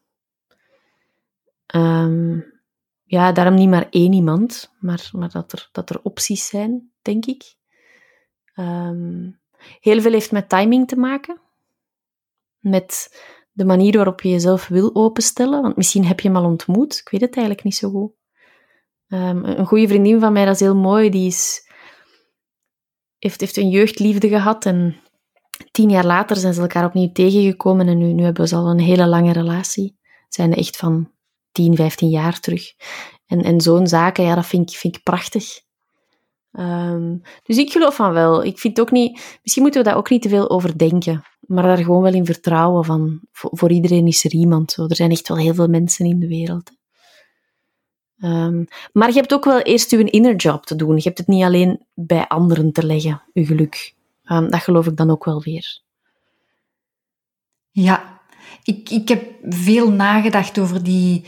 C: Ja, daarom niet maar één iemand, maar, maar dat, er, dat er opties zijn, denk ik. heel veel heeft met timing te maken. Met de manier waarop je jezelf wil openstellen. Want misschien heb je hem al ontmoet. Ik weet het eigenlijk niet zo goed. Um, een goede vriendin van mij, dat is heel mooi, die is, heeft, heeft een jeugdliefde gehad. En tien jaar later zijn ze elkaar opnieuw tegengekomen. En nu, nu hebben ze al een hele lange relatie. Zijn echt van 10, 15 jaar terug. En, en zo'n zaken, ja, dat vind ik, vind ik prachtig. Um, dus ik geloof van wel. Ik vind ook niet, misschien moeten we daar ook niet te veel over denken, maar daar gewoon wel in vertrouwen van. Voor, iedereen is er iemand. Er zijn echt wel heel veel mensen in de wereld. Um, maar je hebt ook wel eerst je inner job te doen. Je hebt het niet alleen bij anderen te leggen, je geluk. Um, dat geloof ik dan ook wel weer.
B: Ja, ik, ik heb veel nagedacht over die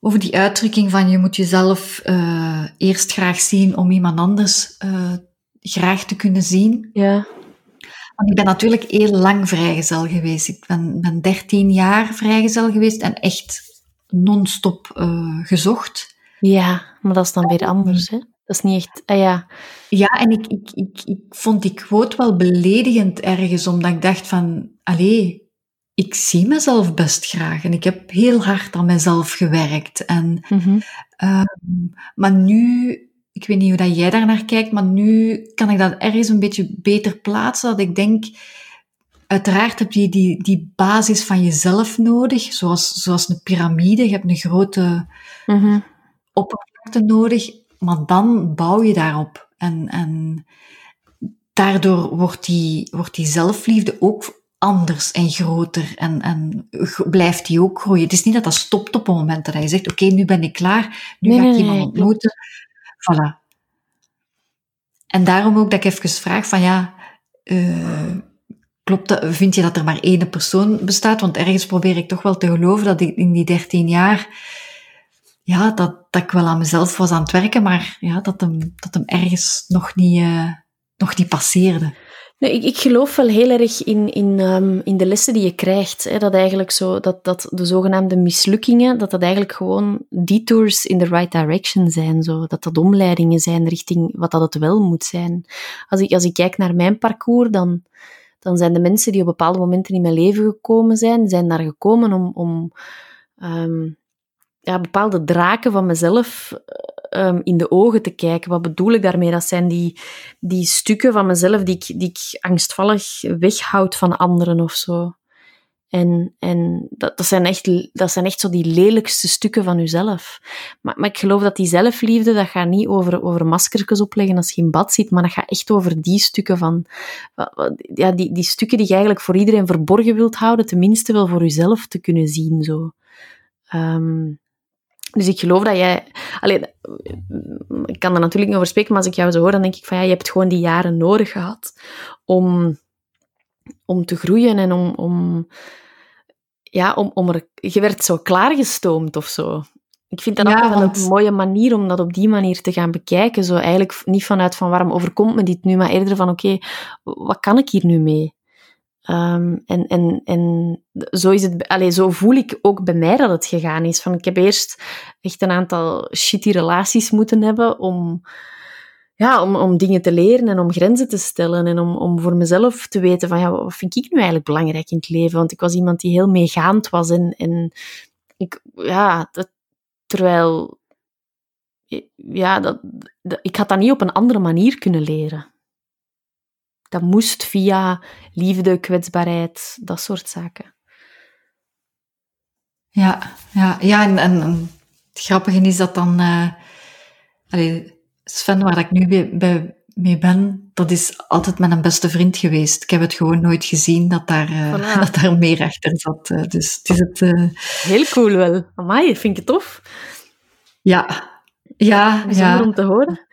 B: over die uitdrukking van je moet jezelf uh, eerst graag zien om iemand anders uh, graag te kunnen zien.
C: Ja.
B: Want ik ben natuurlijk heel lang vrijgezel geweest. Ik ben, ben 13 jaar vrijgezel geweest en echt non-stop uh, gezocht.
C: Ja, maar dat is dan weer anders, hè? Dat is niet echt... Ah, ja.
B: ja, en ik, ik, ik, ik vond die quote wel beledigend ergens, omdat ik dacht van... Allee, ik zie mezelf best graag en ik heb heel hard aan mezelf gewerkt. En, mm maar nu, ik weet niet hoe dat jij daar naar kijkt, maar nu kan ik dat ergens een beetje beter plaatsen. Dat ik denk, uiteraard heb je die, die basis van jezelf nodig, zoals, zoals een piramide. Je hebt een grote mm oppervlakte nodig, maar dan bouw je daarop. En, en daardoor wordt die, wordt die zelfliefde ook anders en groter en, en blijft die ook groeien. Het is niet dat dat stopt op het moment dat je zegt, oké, nu ben ik klaar, nu ga ik iemand ontmoeten. Voilà. En daarom ook dat ik even vraag van, ja, uh, klopt dat, vind je dat er maar één persoon bestaat? Want ergens probeer ik toch wel te geloven dat ik in die dertien jaar, ja, dat, dat ik wel aan mezelf was aan het werken, maar ja, dat hem, dat hem ergens nog niet, uh, nog niet passeerde.
C: Nee, ik, ik geloof wel heel erg in, in, um, in de lessen die je krijgt. Hè, dat eigenlijk zo, dat, dat de zogenaamde mislukkingen, dat dat eigenlijk gewoon detours in the right direction zijn. Zo. Dat dat omleidingen zijn richting wat dat het wel moet zijn. Als ik, als ik kijk naar mijn parcours, dan, dan zijn de mensen die op bepaalde momenten in mijn leven gekomen zijn, zijn daar gekomen om, om um, ja, bepaalde draken van mezelf um, in de ogen te kijken. Wat bedoel ik daarmee? Dat zijn die, die stukken van mezelf die ik, die ik angstvallig weghoud van anderen of zo. En, en dat, dat, zijn echt, dat zijn echt zo die lelijkste stukken van jezelf. Maar, maar ik geloof dat die zelfliefde, dat gaat niet over, over maskertjes opleggen als je in bad zit, maar dat gaat echt over die stukken van, ja, die, die stukken die je eigenlijk voor iedereen verborgen wilt houden, tenminste wel voor jezelf te kunnen zien. Zo. Um, Dus ik geloof dat jij... Allee, ik kan er natuurlijk niet over spreken, maar als ik jou zo hoor, dan denk ik van ja, je hebt gewoon die jaren nodig gehad om, om te groeien en om... om ja, om, om er, je werd zo klaargestoomd of zo. Ik vind dat ja, ook wel een mooie manier om dat op die manier te gaan bekijken. Zo eigenlijk niet vanuit van waarom overkomt me dit nu, maar eerder van oké, wat kan ik hier nu mee? Ehm, en, en, en zo, is het, allez, zo voel ik ook bij mij dat het gegaan is. Van, ik heb eerst echt een aantal shitty relaties moeten hebben om, ja, om, om dingen te leren en om grenzen te stellen. En om, om voor mezelf te weten van, ja, wat vind ik nu eigenlijk belangrijk in het leven? Want ik was iemand die heel meegaand was. En, en ik, ja, dat, terwijl, ja, dat, dat, ik had dat niet op een andere manier kunnen leren. Dat moest via liefde, kwetsbaarheid, dat soort zaken.
B: Ja, ja, ja en, en, het grappige is dat dan... Uh, allee, Sven, waar ik nu bij, mee ben, dat is altijd mijn beste vriend geweest. Ik heb het gewoon nooit gezien dat daar, uh, [LAUGHS] dat daar meer achter zat. Uh, dus het is het...
C: Heel cool wel. Amai, vind je tof?
B: Ja. Ja,
C: Bijzonder ja. om te horen.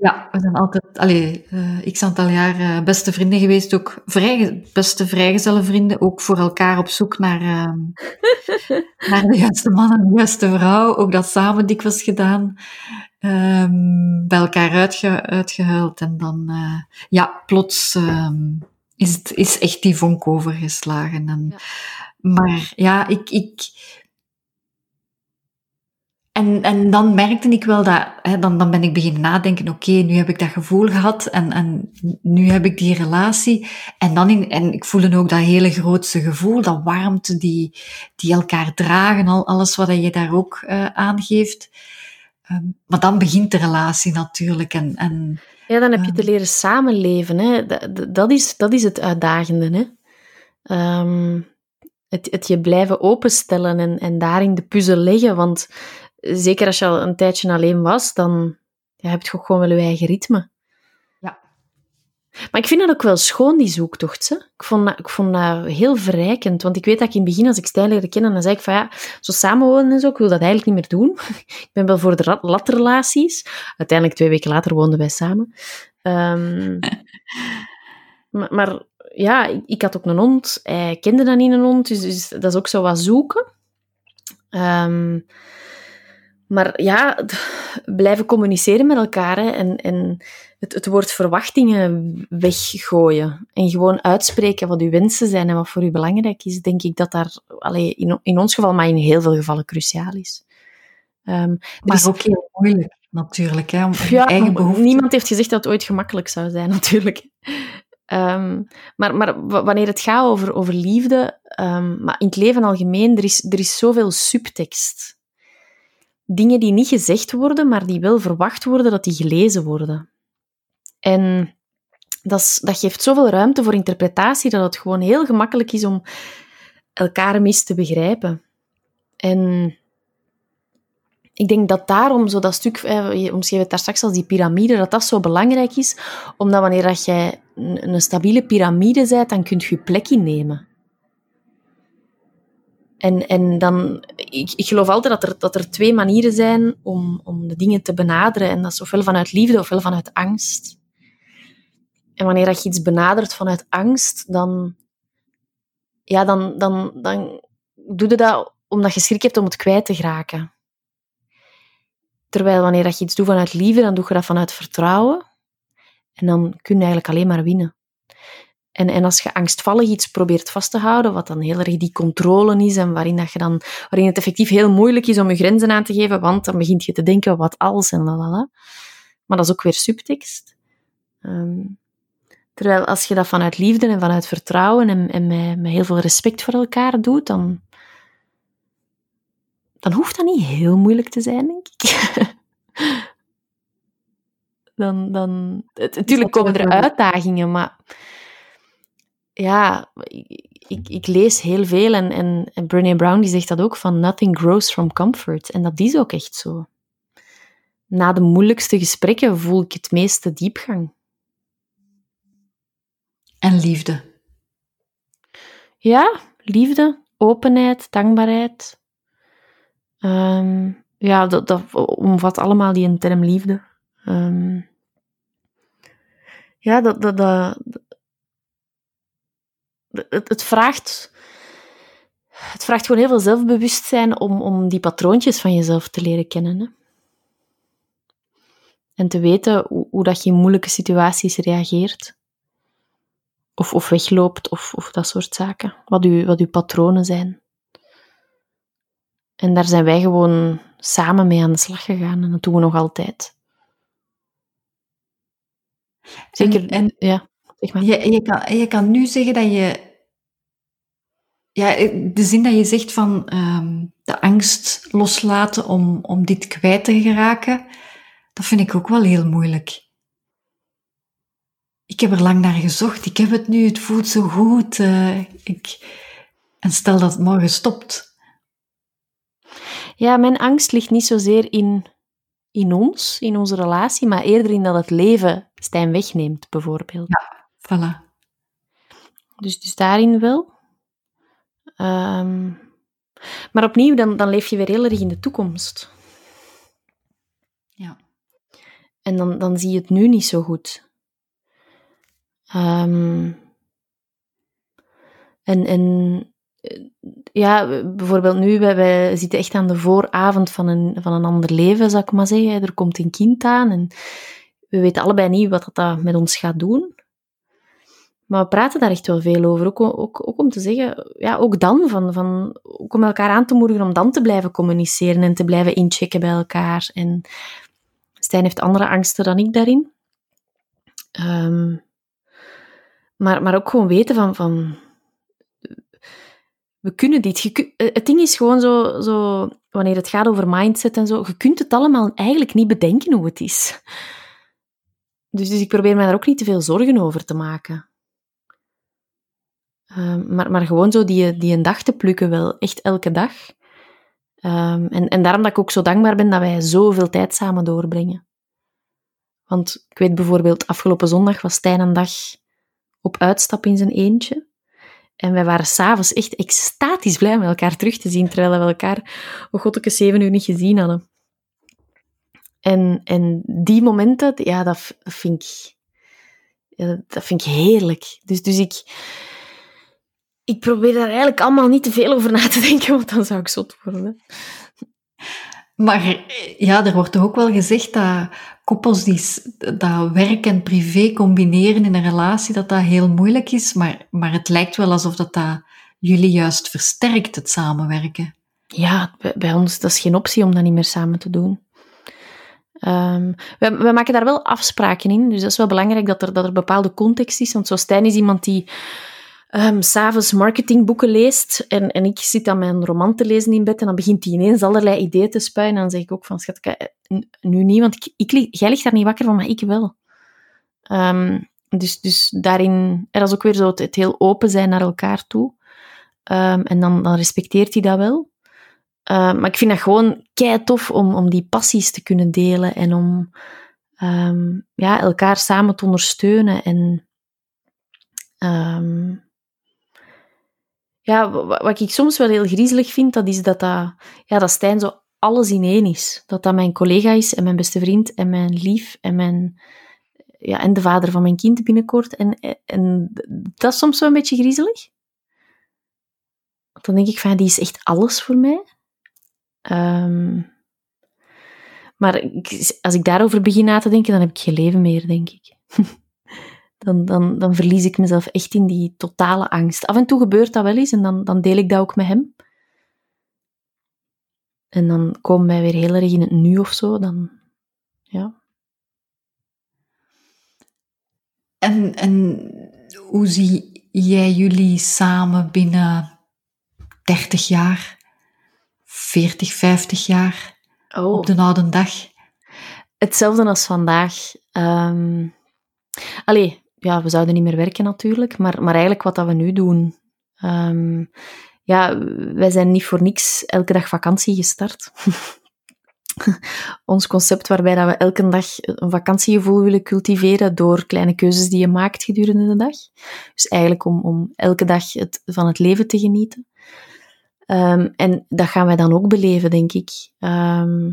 B: Ja, we zijn altijd, allee, uh, x aantal jaar uh, beste vrienden geweest. Ook vrij, beste vrijgezelle vrienden. Ook voor elkaar op zoek naar, uh, [LAUGHS] naar de juiste man en de juiste vrouw. Ook dat samen dikwijls gedaan. Um, bij elkaar uitge, uitgehuild. En dan, uh, ja, plots um, is, het, is echt die vonk overgeslagen. En, ja. Maar ja, ik, ik, en, en dan merkte ik wel dat, hè, dan, dan ben ik beginnen nadenken, oké, nu heb ik dat gevoel gehad en, en nu heb ik die relatie. En, dan in, en ik voelde ook dat hele grootste gevoel, dat warmte, die, die elkaar dragen, al, alles wat je daar ook uh, aangeeft. Um, maar dan begint de relatie natuurlijk. En, en,
C: ja, dan heb je te leren samenleven. Hè. Dat, dat, is, dat is het uitdagende. Hè. Um, het, het je blijven openstellen en, en daarin de puzzel leggen. Want zeker als je al een tijdje alleen was, dan ja, heb je ook gewoon wel je eigen ritme.
B: Ja.
C: Maar ik vind dat ook wel schoon, die zoektocht. Hè? Ik, vond dat, ik vond dat heel verrijkend. Want ik weet dat ik in het begin, als ik Stijn leerde kennen, dan zei ik van ja, zo samenwonen en zo, ik wil dat eigenlijk niet meer doen. [LAUGHS] ik ben wel voor de latrelaties. Uiteindelijk, twee weken later, woonden wij samen. Um, [LAUGHS] maar, maar, ja, ik, ik, had ook een hond. Hij kende dan niet een hond, dus, dus dat is ook zo wat zoeken. Um, maar ja, blijven communiceren met elkaar hè, en, en het, het woord verwachtingen weggooien. En gewoon uitspreken wat uw wensen zijn en wat voor u belangrijk is, denk ik dat daar allee, in, in ons geval, maar in heel veel gevallen cruciaal is.
B: Um, maar is ook heel moeilijk, natuurlijk. Hè, om
C: ja, eigen behoeften... Niemand heeft gezegd dat het ooit gemakkelijk zou zijn, [LAUGHS] natuurlijk. Um, maar, maar wanneer het gaat over, over liefde, um, maar in het leven algemeen, er is, er is zoveel subtekst dingen die niet gezegd worden, maar die wel verwacht worden dat die gelezen worden. En dat, dat geeft zoveel ruimte voor interpretatie dat het gewoon heel gemakkelijk is om elkaar mis te begrijpen. En ik denk dat daarom zo dat stuk, je omschreef het daar straks als die piramide, dat dat zo belangrijk is, omdat wanneer dat jij een stabiele piramide bent, dan kun je je plek innemen. En, en dan, ik, ik geloof altijd dat er, dat er twee manieren zijn om, om de dingen te benaderen. En dat is ofwel vanuit liefde ofwel vanuit angst. En wanneer je iets benadert vanuit angst, dan, ja, dan, dan, dan doe je dat omdat je schrik hebt om het kwijt te geraken. Terwijl wanneer je iets doet vanuit liefde, dan doe je dat vanuit vertrouwen. En dan kun je eigenlijk alleen maar winnen. En, en als je angstvallig iets probeert vast te houden, wat dan heel erg die controle is en waarin, dat je dan, waarin het effectief heel moeilijk is om je grenzen aan te geven, want dan begint je te denken wat als en lalala. Maar dat is ook weer subtekst. Um, terwijl als je dat vanuit liefde en vanuit vertrouwen en, en met, met heel veel respect voor elkaar doet, dan, dan hoeft dat niet heel moeilijk te zijn, denk ik. [LAUGHS] dan, dan, het, natuurlijk komen er uitdagingen, maar ja, ik, ik, lees heel veel en, en, en Brené Brown die zegt dat ook, van nothing grows from comfort. En dat is ook echt zo. Na de moeilijkste gesprekken voel ik het meeste diepgang.
B: En liefde.
C: Ja, liefde, openheid, dankbaarheid. Um, ja, dat, dat omvat allemaal die term liefde. Um, ja, dat, dat, dat, het, het, vraagt, het vraagt gewoon heel veel zelfbewustzijn om, om die patroontjes van jezelf te leren kennen. Hè? En te weten hoe, hoe, dat je in moeilijke situaties reageert. Of, of wegloopt, of, of dat soort zaken. Wat, u, wat uw patronen zijn. En daar zijn wij gewoon samen mee aan de slag gegaan. En dat doen we nog altijd. Zeker, en, ja, zeg maar.
B: Je, je, kan, je kan nu zeggen dat je... Ja, de zin dat je zegt van um, de angst loslaten om, om dit kwijt te geraken, dat vind ik ook wel heel moeilijk. Ik heb er lang naar gezocht. Ik heb het nu, het voelt zo goed. Uh, ik, en stel dat het morgen stopt.
C: Ja, mijn angst ligt niet zozeer in in ons, in onze relatie, maar eerder in dat het leven Stijn wegneemt, bijvoorbeeld.
B: Ja, voilà.
C: Dus, dus daarin wel. Um, maar opnieuw, dan, dan leef je weer heel erg in de toekomst.
B: Ja.
C: En dan, dan zie je het nu niet zo goed. Um, en, en ja, bijvoorbeeld nu, wij, wij, zitten echt aan de vooravond van een, van een ander leven, zou ik maar zeggen. Er komt een kind aan en we weten allebei niet wat dat met ons gaat doen. Maar we praten daar echt wel veel over. Ook, ook, ook om te zeggen, ja, ook dan, van, van, om elkaar aan te moedigen om dan te blijven communiceren en te blijven inchecken bij elkaar. En Stijn heeft andere angsten dan ik daarin. Um, maar, maar ook gewoon weten van, van we kunnen dit. Eh, het ding is gewoon zo, zo, wanneer het gaat over mindset en zo, je kunt het allemaal eigenlijk niet bedenken hoe het is. Dus, dus ik probeer mij daar ook niet te veel zorgen over te maken. Um, maar, maar gewoon zo die, die een dag te plukken wel, echt elke dag. Um, en, en daarom dat ik ook zo dankbaar ben dat wij zoveel tijd samen doorbrengen. Want ik weet bijvoorbeeld, afgelopen zondag was Stijn een dag op uitstap in zijn eentje. En wij waren s'avonds echt extatisch blij met elkaar terug te zien, terwijl we elkaar, oh god, ik zeven uur niet gezien hadden. En, en die momenten, ja, dat, vind ik... Dat vind ik heerlijk. Dus, dus ik, ik probeer daar eigenlijk allemaal niet te veel over na te denken, want dan zou ik zot worden.
B: Maar ja, er wordt toch ook wel gezegd dat koppels die dat werk en privé combineren in een relatie, dat dat heel moeilijk is. Maar, maar het lijkt wel alsof dat, dat jullie juist versterkt, het samenwerken.
C: Ja, bij ons dat is geen optie om dat niet meer samen te doen. Um, we, we, maken daar wel afspraken in, dus dat is wel belangrijk dat er, dat er bepaalde context is. Want zo Stijn is iemand die um, s'avonds marketingboeken leest en, en ik zit aan mijn roman te lezen in bed en dan begint hij ineens allerlei ideeën te spuien en dan zeg ik ook van, schat, nu niet, want ik, ik, jij ligt daar niet wakker van, maar ik wel. Um, dus, dus daarin, er is ook weer zo het, heel open zijn naar elkaar toe. Um, en dan, dan respecteert hij dat wel. maar ik vind dat gewoon kei tof om, om die passies te kunnen delen en om ja, elkaar samen te ondersteunen en ja, wat ik soms wel heel griezelig vind, dat is dat, dat, ja, dat Stijn zo alles in één is. Dat dat mijn collega is en mijn beste vriend en mijn lief en, mijn, ja, en de vader van mijn kind binnenkort. En, en dat is soms wel een beetje griezelig. Dan denk ik van, die is echt alles voor mij. Um, maar als ik daarover begin na te denken, dan heb ik geen leven meer, denk ik. [LAUGHS] dan, dan, dan verlies ik mezelf echt in die totale angst. Af en toe gebeurt dat wel eens en dan, dan deel ik dat ook met hem. En dan komen wij weer heel erg in het nu of zo. Dan, ja.
B: En, en hoe zie jij jullie samen binnen 30 jaar, 40, 50 jaar oh. op de oude dag?
C: Hetzelfde als vandaag. Um, allee, ja, we zouden niet meer werken natuurlijk, maar, maar eigenlijk wat dat we nu doen. Um, ja, wij zijn niet voor niks elke dag vakantie gestart. [LAUGHS] Ons concept waarbij dat we elke dag een vakantiegevoel willen cultiveren door kleine keuzes die je maakt gedurende de dag. Dus eigenlijk om, om elke dag het, van het leven te genieten. Ehm, en dat gaan wij dan ook beleven, denk ik. Ehm,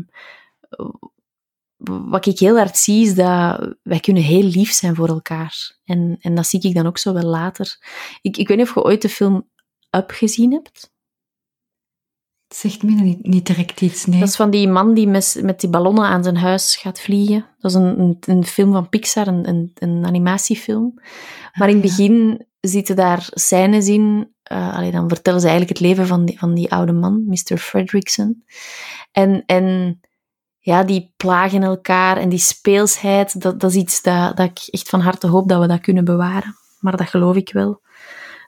C: wat ik heel hard zie, is dat wij kunnen heel lief zijn voor elkaar. En, en dat zie ik dan ook zo wel later. Ik, ik weet niet of je ooit de film Up gezien hebt.
B: Het zegt me niet, niet direct iets, nee.
C: Dat is van die man die met, met die ballonnen aan zijn huis gaat vliegen. Dat is een, een, een film van Pixar, een, een, een animatiefilm. Maar in het
B: Ah,
C: begin zitten daar scènes in. eh, allee, dan vertellen ze eigenlijk het leven van die, van die oude man, Mr. Fredrickson. En, en ja, die plagen elkaar en die speelsheid, dat, dat is iets dat, dat ik echt van harte hoop dat we dat kunnen bewaren. Maar dat geloof ik wel.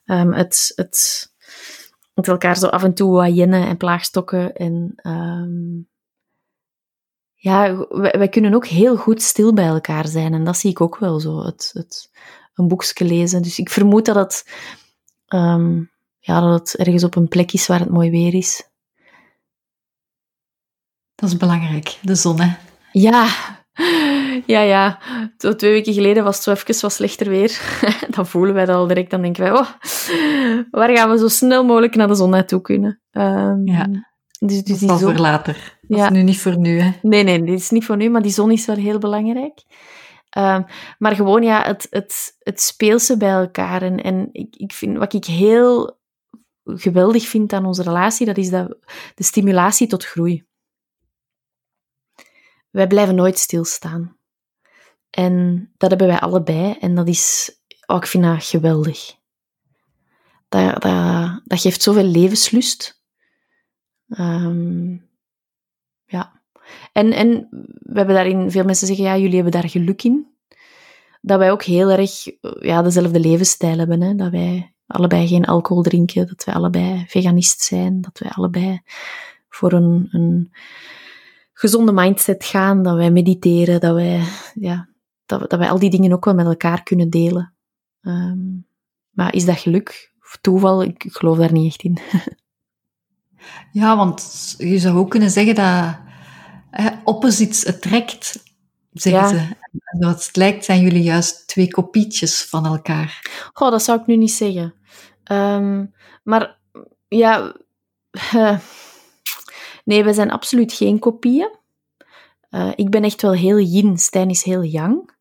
C: Ehm, het, het, het elkaar zo af en toe wat jennen en plaagstokken. En ehm, ja, wij, wij kunnen ook heel goed stil bij elkaar zijn. En dat zie ik ook wel zo, het, het, een boekje lezen. Dus ik vermoed dat het, ehm, ja, dat het ergens op een plek is waar het mooi weer is.
B: Dat is belangrijk, de zon, hè.
C: Ja, ja, ja. Zo twee weken geleden was het zo even wat slechter weer. [LAUGHS] Dan voelen wij dat al direct. Dan denken wij, oh, waar gaan we zo snel mogelijk naar de zon naartoe kunnen? Ehm,
B: Ja.
C: Dus,
B: Dat
C: dus
B: is wel
C: zon...
B: voor later. Dat is nu niet voor nu, hè.
C: Nee, nee, dit is niet voor nu, maar die zon is wel heel belangrijk. Ehm, maar gewoon, ja, het, het, het speelse bij elkaar. En, en ik, ik vind, wat ik heel geweldig vind aan onze relatie, dat is dat, de stimulatie tot groei. Wij blijven nooit stilstaan. En dat hebben wij allebei. En dat is, oh, ik vind dat geweldig. Dat, dat, dat geeft zoveel levenslust. Ehm, ja. En, en we hebben daarin, veel mensen zeggen, ja, jullie hebben daar geluk in. Dat wij ook heel erg ja, dezelfde levensstijl hebben. Hè? Dat wij allebei geen alcohol drinken, dat wij allebei veganist zijn, dat wij allebei voor een, een gezonde mindset gaan, dat wij mediteren, dat wij, ja, dat, dat wij al die dingen ook wel met elkaar kunnen delen. Ehm, maar is dat geluk of toeval? Ik, ik geloof daar niet echt in. [LAUGHS]
B: Ja, want je zou ook kunnen zeggen dat hè, opposites attract, zeggen
C: Ja.
B: ze. En zoals het lijkt zijn jullie juist twee kopietjes van elkaar.
C: Goh, dat zou ik nu niet zeggen. Ehm, maar ja, [LAUGHS] nee, we zijn absoluut geen kopieën. Eh, ik ben echt wel heel yin, Stijn is heel yang.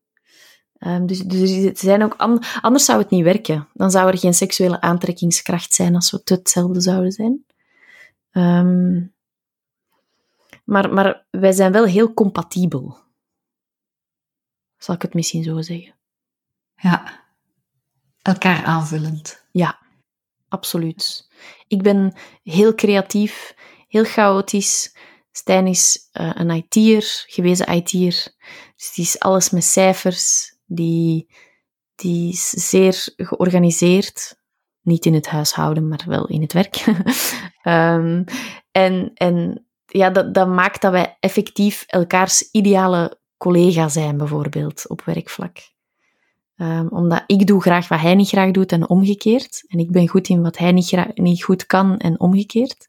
C: Ehm, dus, dus er zijn ook an- anders zou het niet werken. Dan zou er geen seksuele aantrekkingskracht zijn als we hetzelfde zouden zijn. Ehm, maar, maar wij zijn wel heel compatibel. Zal ik het misschien zo zeggen?
B: Ja. Elkaar aanvullend.
C: Ja, absoluut. Ik ben heel creatief, heel chaotisch. Stijn is eh, een IT'er, gewezen IT'er. Dus die is alles met cijfers. Die, die is zeer georganiseerd. Niet in het huishouden, maar wel in het werk. [LAUGHS] Ehm, en en ja, dat, dat maakt dat wij effectief elkaars ideale collega zijn, bijvoorbeeld, op werkvlak. Ehm, omdat ik doe graag wat hij niet graag doet en omgekeerd. En ik ben goed in wat hij niet, niet goed kan en omgekeerd.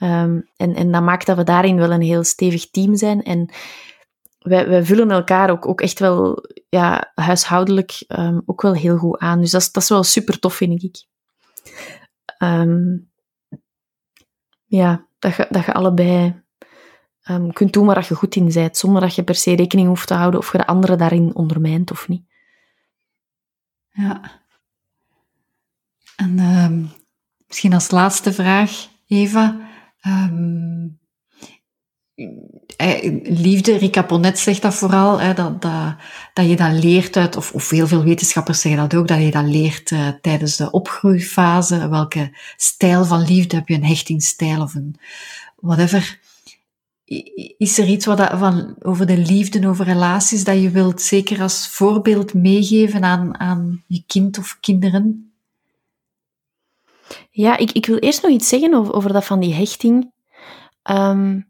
C: Ehm, en, en dat maakt dat we daarin wel een heel stevig team zijn. En wij, vullen elkaar ook, ook echt wel ja, huishoudelijk ehm, ook wel heel goed aan. Dus dat is, dat is wel super tof, vind ik. Ehm, ja, dat je, dat je allebei kunt doen waar je goed in bent, zonder dat je per se rekening hoeft te houden of je de andere daarin ondermijnt of niet.
B: Ja. En misschien als laatste vraag, Eva. Ehm, eh, liefde, Rika Ponet zegt dat vooral, hè, dat, dat, dat je dat leert uit, of, of heel veel wetenschappers zeggen dat ook, dat je dat leert eh, tijdens de opgroeifase. Welke stijl van liefde heb je, een hechtingsstijl of een whatever. Is er iets wat dat, van, over de liefde, over relaties, dat je wilt zeker als voorbeeld meegeven aan, aan je kind of kinderen?
C: Ja, ik, ik wil eerst nog iets zeggen over, over dat van die hechting. Ehm,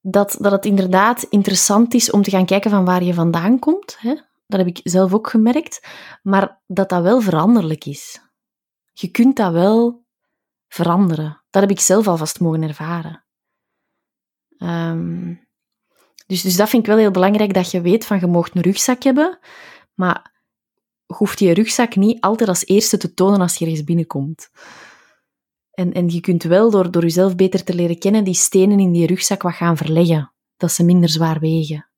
C: dat, dat het inderdaad interessant is om te gaan kijken van waar je vandaan komt. Hè? Dat heb ik zelf ook gemerkt. Maar dat dat wel veranderlijk is. Je kunt dat wel veranderen. Dat heb ik zelf alvast mogen ervaren. Ehm, dus, dus dat vind ik wel heel belangrijk, dat je weet van je mag een rugzak hebben, maar je hoeft die rugzak niet altijd als eerste te tonen als je ergens binnenkomt. En, en je kunt wel door, door jezelf beter te leren kennen die stenen in die rugzak wat gaan verleggen. Dat ze minder zwaar wegen.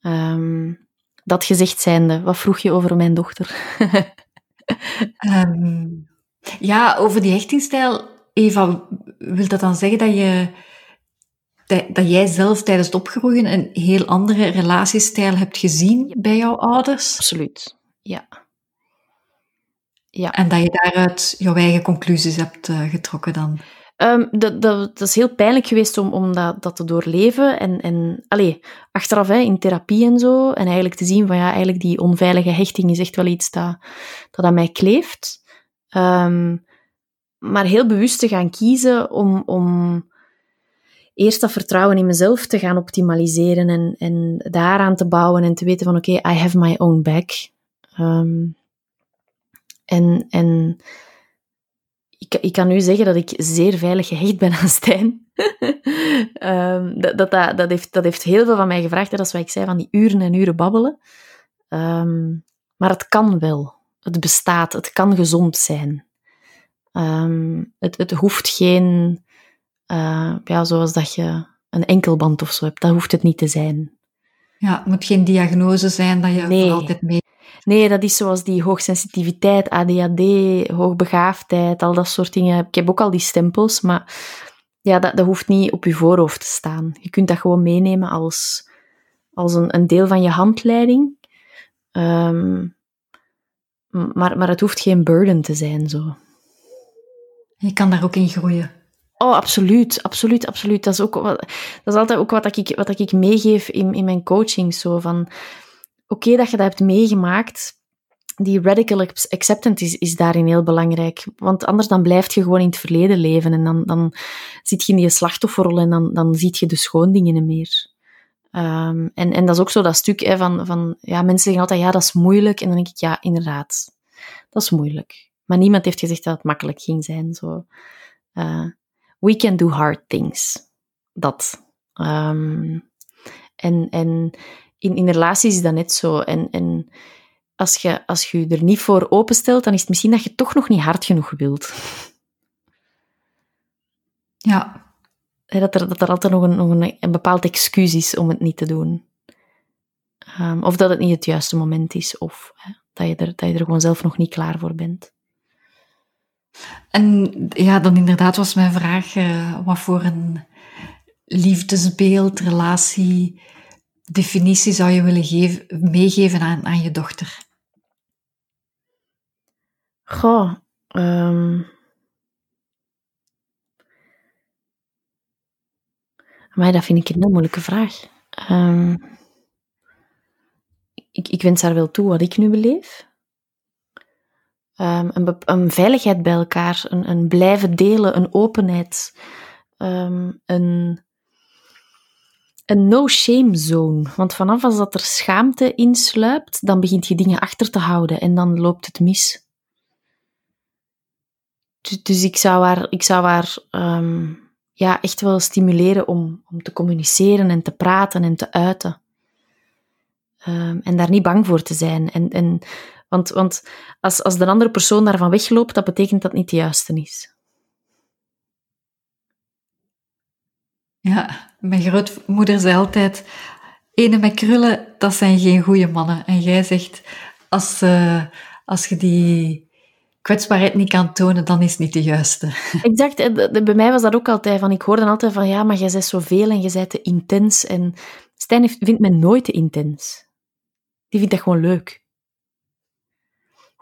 C: Ehm, dat gezegd zijnde, wat vroeg je over mijn dochter? [LAUGHS]
B: Ehm, ja, over die hechtingstijl. Eva, wil dat dan zeggen dat je dat jij zelf tijdens het opgroeien een heel andere relatiestijl hebt gezien bij jouw ouders?
C: Absoluut, ja.
B: En dat je daaruit jouw eigen conclusies hebt uh, getrokken dan?
C: Um, dat, dat, dat, is heel pijnlijk geweest om, om dat, dat te doorleven. En, en allez, achteraf hè, in therapie en zo. En eigenlijk te zien van ja, eigenlijk die onveilige hechting is echt wel iets dat, dat aan mij kleeft. Um, maar heel bewust te gaan kiezen om, om eerst dat vertrouwen in mezelf te gaan optimaliseren en, en daaraan te bouwen en te weten van oké, okay, I have my own back. Um, en en ik, ik kan nu zeggen dat ik zeer veilig gehecht ben aan Stijn. [LAUGHS] um, dat, dat, dat, heeft, dat heeft heel veel van mij gevraagd. Dat is wat ik zei, van die uren en uren babbelen. Um, maar het kan wel. Het bestaat. Het kan gezond zijn. Um, het, het hoeft geen uh, ja, zoals dat je een enkelband of zo hebt. Dat hoeft het niet te zijn.
B: Ja, het moet geen diagnose zijn dat je nee. altijd mee...
C: Nee, dat is zoals die hoogsensitiviteit, ADHD, hoogbegaafdheid, al dat soort dingen. Ik heb ook al die stempels, maar ja, dat, dat hoeft niet op je voorhoofd te staan. Je kunt dat gewoon meenemen als, als een, een deel van je handleiding. Um, maar, maar het hoeft geen burden te zijn, zo.
B: Je kan daar ook in groeien.
C: Oh, absoluut, absoluut, absoluut. Dat is, ook wat, dat is altijd ook wat ik, wat ik meegeef in, in mijn coaching. Zo van, oké dat je dat hebt meegemaakt, die radical acceptance is, is daarin heel belangrijk. Want anders dan blijf je gewoon in het verleden leven en dan, dan zit je in je slachtofferrol en dan, dan zie je de schoondingen meer. Um, en, en dat is ook zo dat stuk hè, van, van, ja, mensen zeggen altijd, ja, dat is moeilijk. En dan denk ik, ja, inderdaad, dat is moeilijk. Maar niemand heeft gezegd dat het makkelijk ging zijn. Zo. Uh, we can do hard things. Dat. Um, en en in, in relaties is dat net zo. En, en als, je, als je er niet voor openstelt, dan is het misschien dat je toch nog niet hard genoeg wilt. [LAUGHS]
B: Ja.
C: Dat er, dat er altijd nog een, nog een, een bepaald excuus is om het niet te doen. Um, of dat het niet het juiste moment is, of hè, dat, je er, dat je er gewoon zelf nog niet klaar voor bent.
B: En ja, dan inderdaad was mijn vraag, uh, wat voor een liefdesbeeld, relatie, definitie zou je willen geven, meegeven aan, aan je dochter?
C: Goh, um... Maar dat vind ik een heel moeilijke vraag. Um... Ik, ik wens haar wel toe wat ik nu beleef. Um, een, veiligheid bij elkaar, een, een, blijven delen, een openheid, een, een no-shame zone. Want vanaf als dat er schaamte insluipt, dan begint je dingen achter te houden en dan loopt het mis. Dus, ik zou haar, ik zou haar um, ja, echt wel stimuleren om, om te communiceren en te praten en te uiten. en daar niet bang voor te zijn. En, en want, want als, als de andere persoon daarvan wegloopt, dat betekent dat het niet de juiste is.
B: Ja, mijn grootmoeder zei altijd: ene met krullen, dat zijn geen goede mannen. En jij zegt: als, uh, als je die kwetsbaarheid niet kan tonen, dan is het niet de juiste. [LAUGHS]
C: Exact. Bij mij was dat ook altijd van, ik hoorde altijd van, ja, maar jij bent zoveel en je bent te intens. En Stijn vindt mij nooit te intens. Die vindt dat gewoon leuk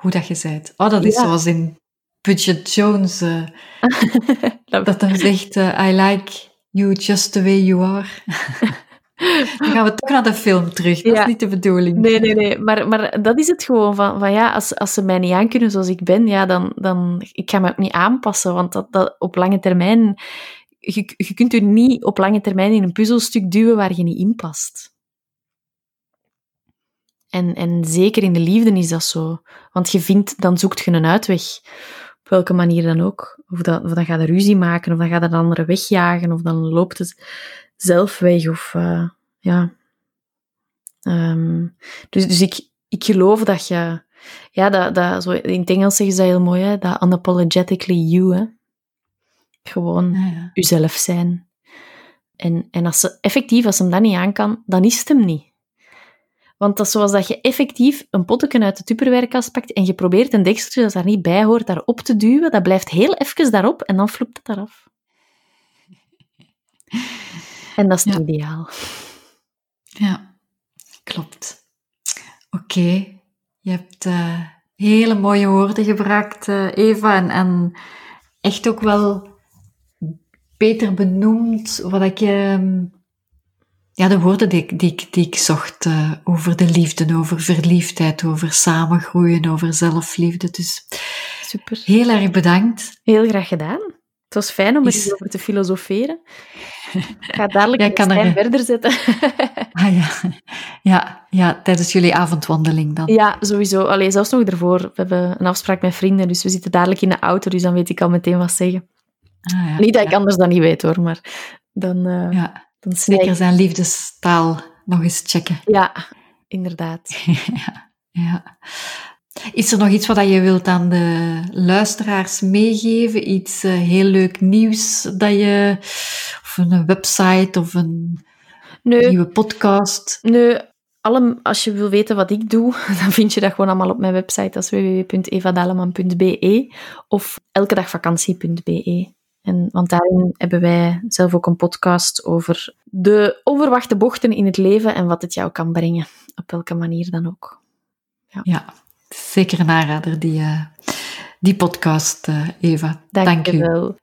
B: hoe dat je zei. Oh, dat is zoals in Bridget Jones. Uh, [LAUGHS] dat dan zegt, uh, I like you just the way you are. [LAUGHS] Dan gaan we toch naar de film terug. Dat is niet de bedoeling.
C: Nee, nee, nee. Maar, maar dat is het gewoon. Van, van ja, als, als ze mij niet aankunnen zoals ik ben, ja, dan, dan ik ga me ook niet aanpassen. Want dat, dat op lange termijn... Je, je kunt je niet op lange termijn in een puzzelstuk duwen waar je niet in past. En, en zeker in de liefde is dat zo. Want je vindt, dan zoekt je een uitweg. Welke manier dan ook. Of, dat, of dan gaat er ruzie maken, of dan gaat er een andere wegjagen, of dan loopt het zelf weg. Of, uh, ja. Um, dus dus ik, ik geloof dat je... Ja, dat, dat, zo, in het Engels zeggen ze dat heel mooi, hè, dat unapologetically you. Hè. Gewoon
B: Ja, ja.
C: uzelf zijn. En, en als ze effectief, als hem dat niet aan kan, dan is het hem niet. Want dat is zoals dat je effectief een potje uit de tupperwarekast pakt en je probeert een dekseltje dat daar niet bij hoort daarop te duwen. Dat blijft heel even daarop en dan floept het eraf. [LAUGHS] En dat is het
B: Ja.
C: ideaal.
B: Ja, klopt. Oké, je hebt eh, hele mooie woorden gebruikt, eh, Eva, en, en echt ook wel beter benoemd wat ik... ehm, ja, de woorden die, ik- die, die ik zocht eh, over de liefde, over verliefdheid, over samengroeien, over zelfliefde. Dus
C: Super.
B: heel erg bedankt.
C: Heel graag gedaan. Het was fijn om er
B: Is-
C: eens over te filosoferen. Ik ga dadelijk
B: Ja, kan er-
C: verder zetten. [LAUGHS]
B: Ah ja, ja, ja tijdens jullie avondwandeling dan.
C: ja, sowieso. Allee, zelfs nog ervoor. We hebben een afspraak met vrienden, dus we zitten dadelijk in de auto, dus dan weet ik al meteen wat zeggen.
B: Ah, ja,
C: Niet dat ik anders dan niet weet, hoor, maar dan, eh
B: ja.
C: Dan ik-
B: zijn liefdestaal nog eens checken.
C: Ja, inderdaad. [LAUGHS]
B: ja, ja. Is er nog iets wat je wilt aan de luisteraars meegeven? Iets eh, heel leuk nieuws dat je... Of een website of een
C: Nee,
B: nieuwe podcast?
C: nee alle, als je wil weten wat ik doe, [LAUGHS] dan vind je dat gewoon allemaal op mijn website. Dat is www.evadaleman.be of elkedagvakantie.be. En, want daarin hebben wij zelf ook een podcast over de onverwachte bochten in het leven en wat het jou kan brengen. Op welke manier dan ook.
B: Ja, zeker een aanrader, die, eh, die podcast, eh, Eva.
C: Dank,
B: Dank
C: je wel.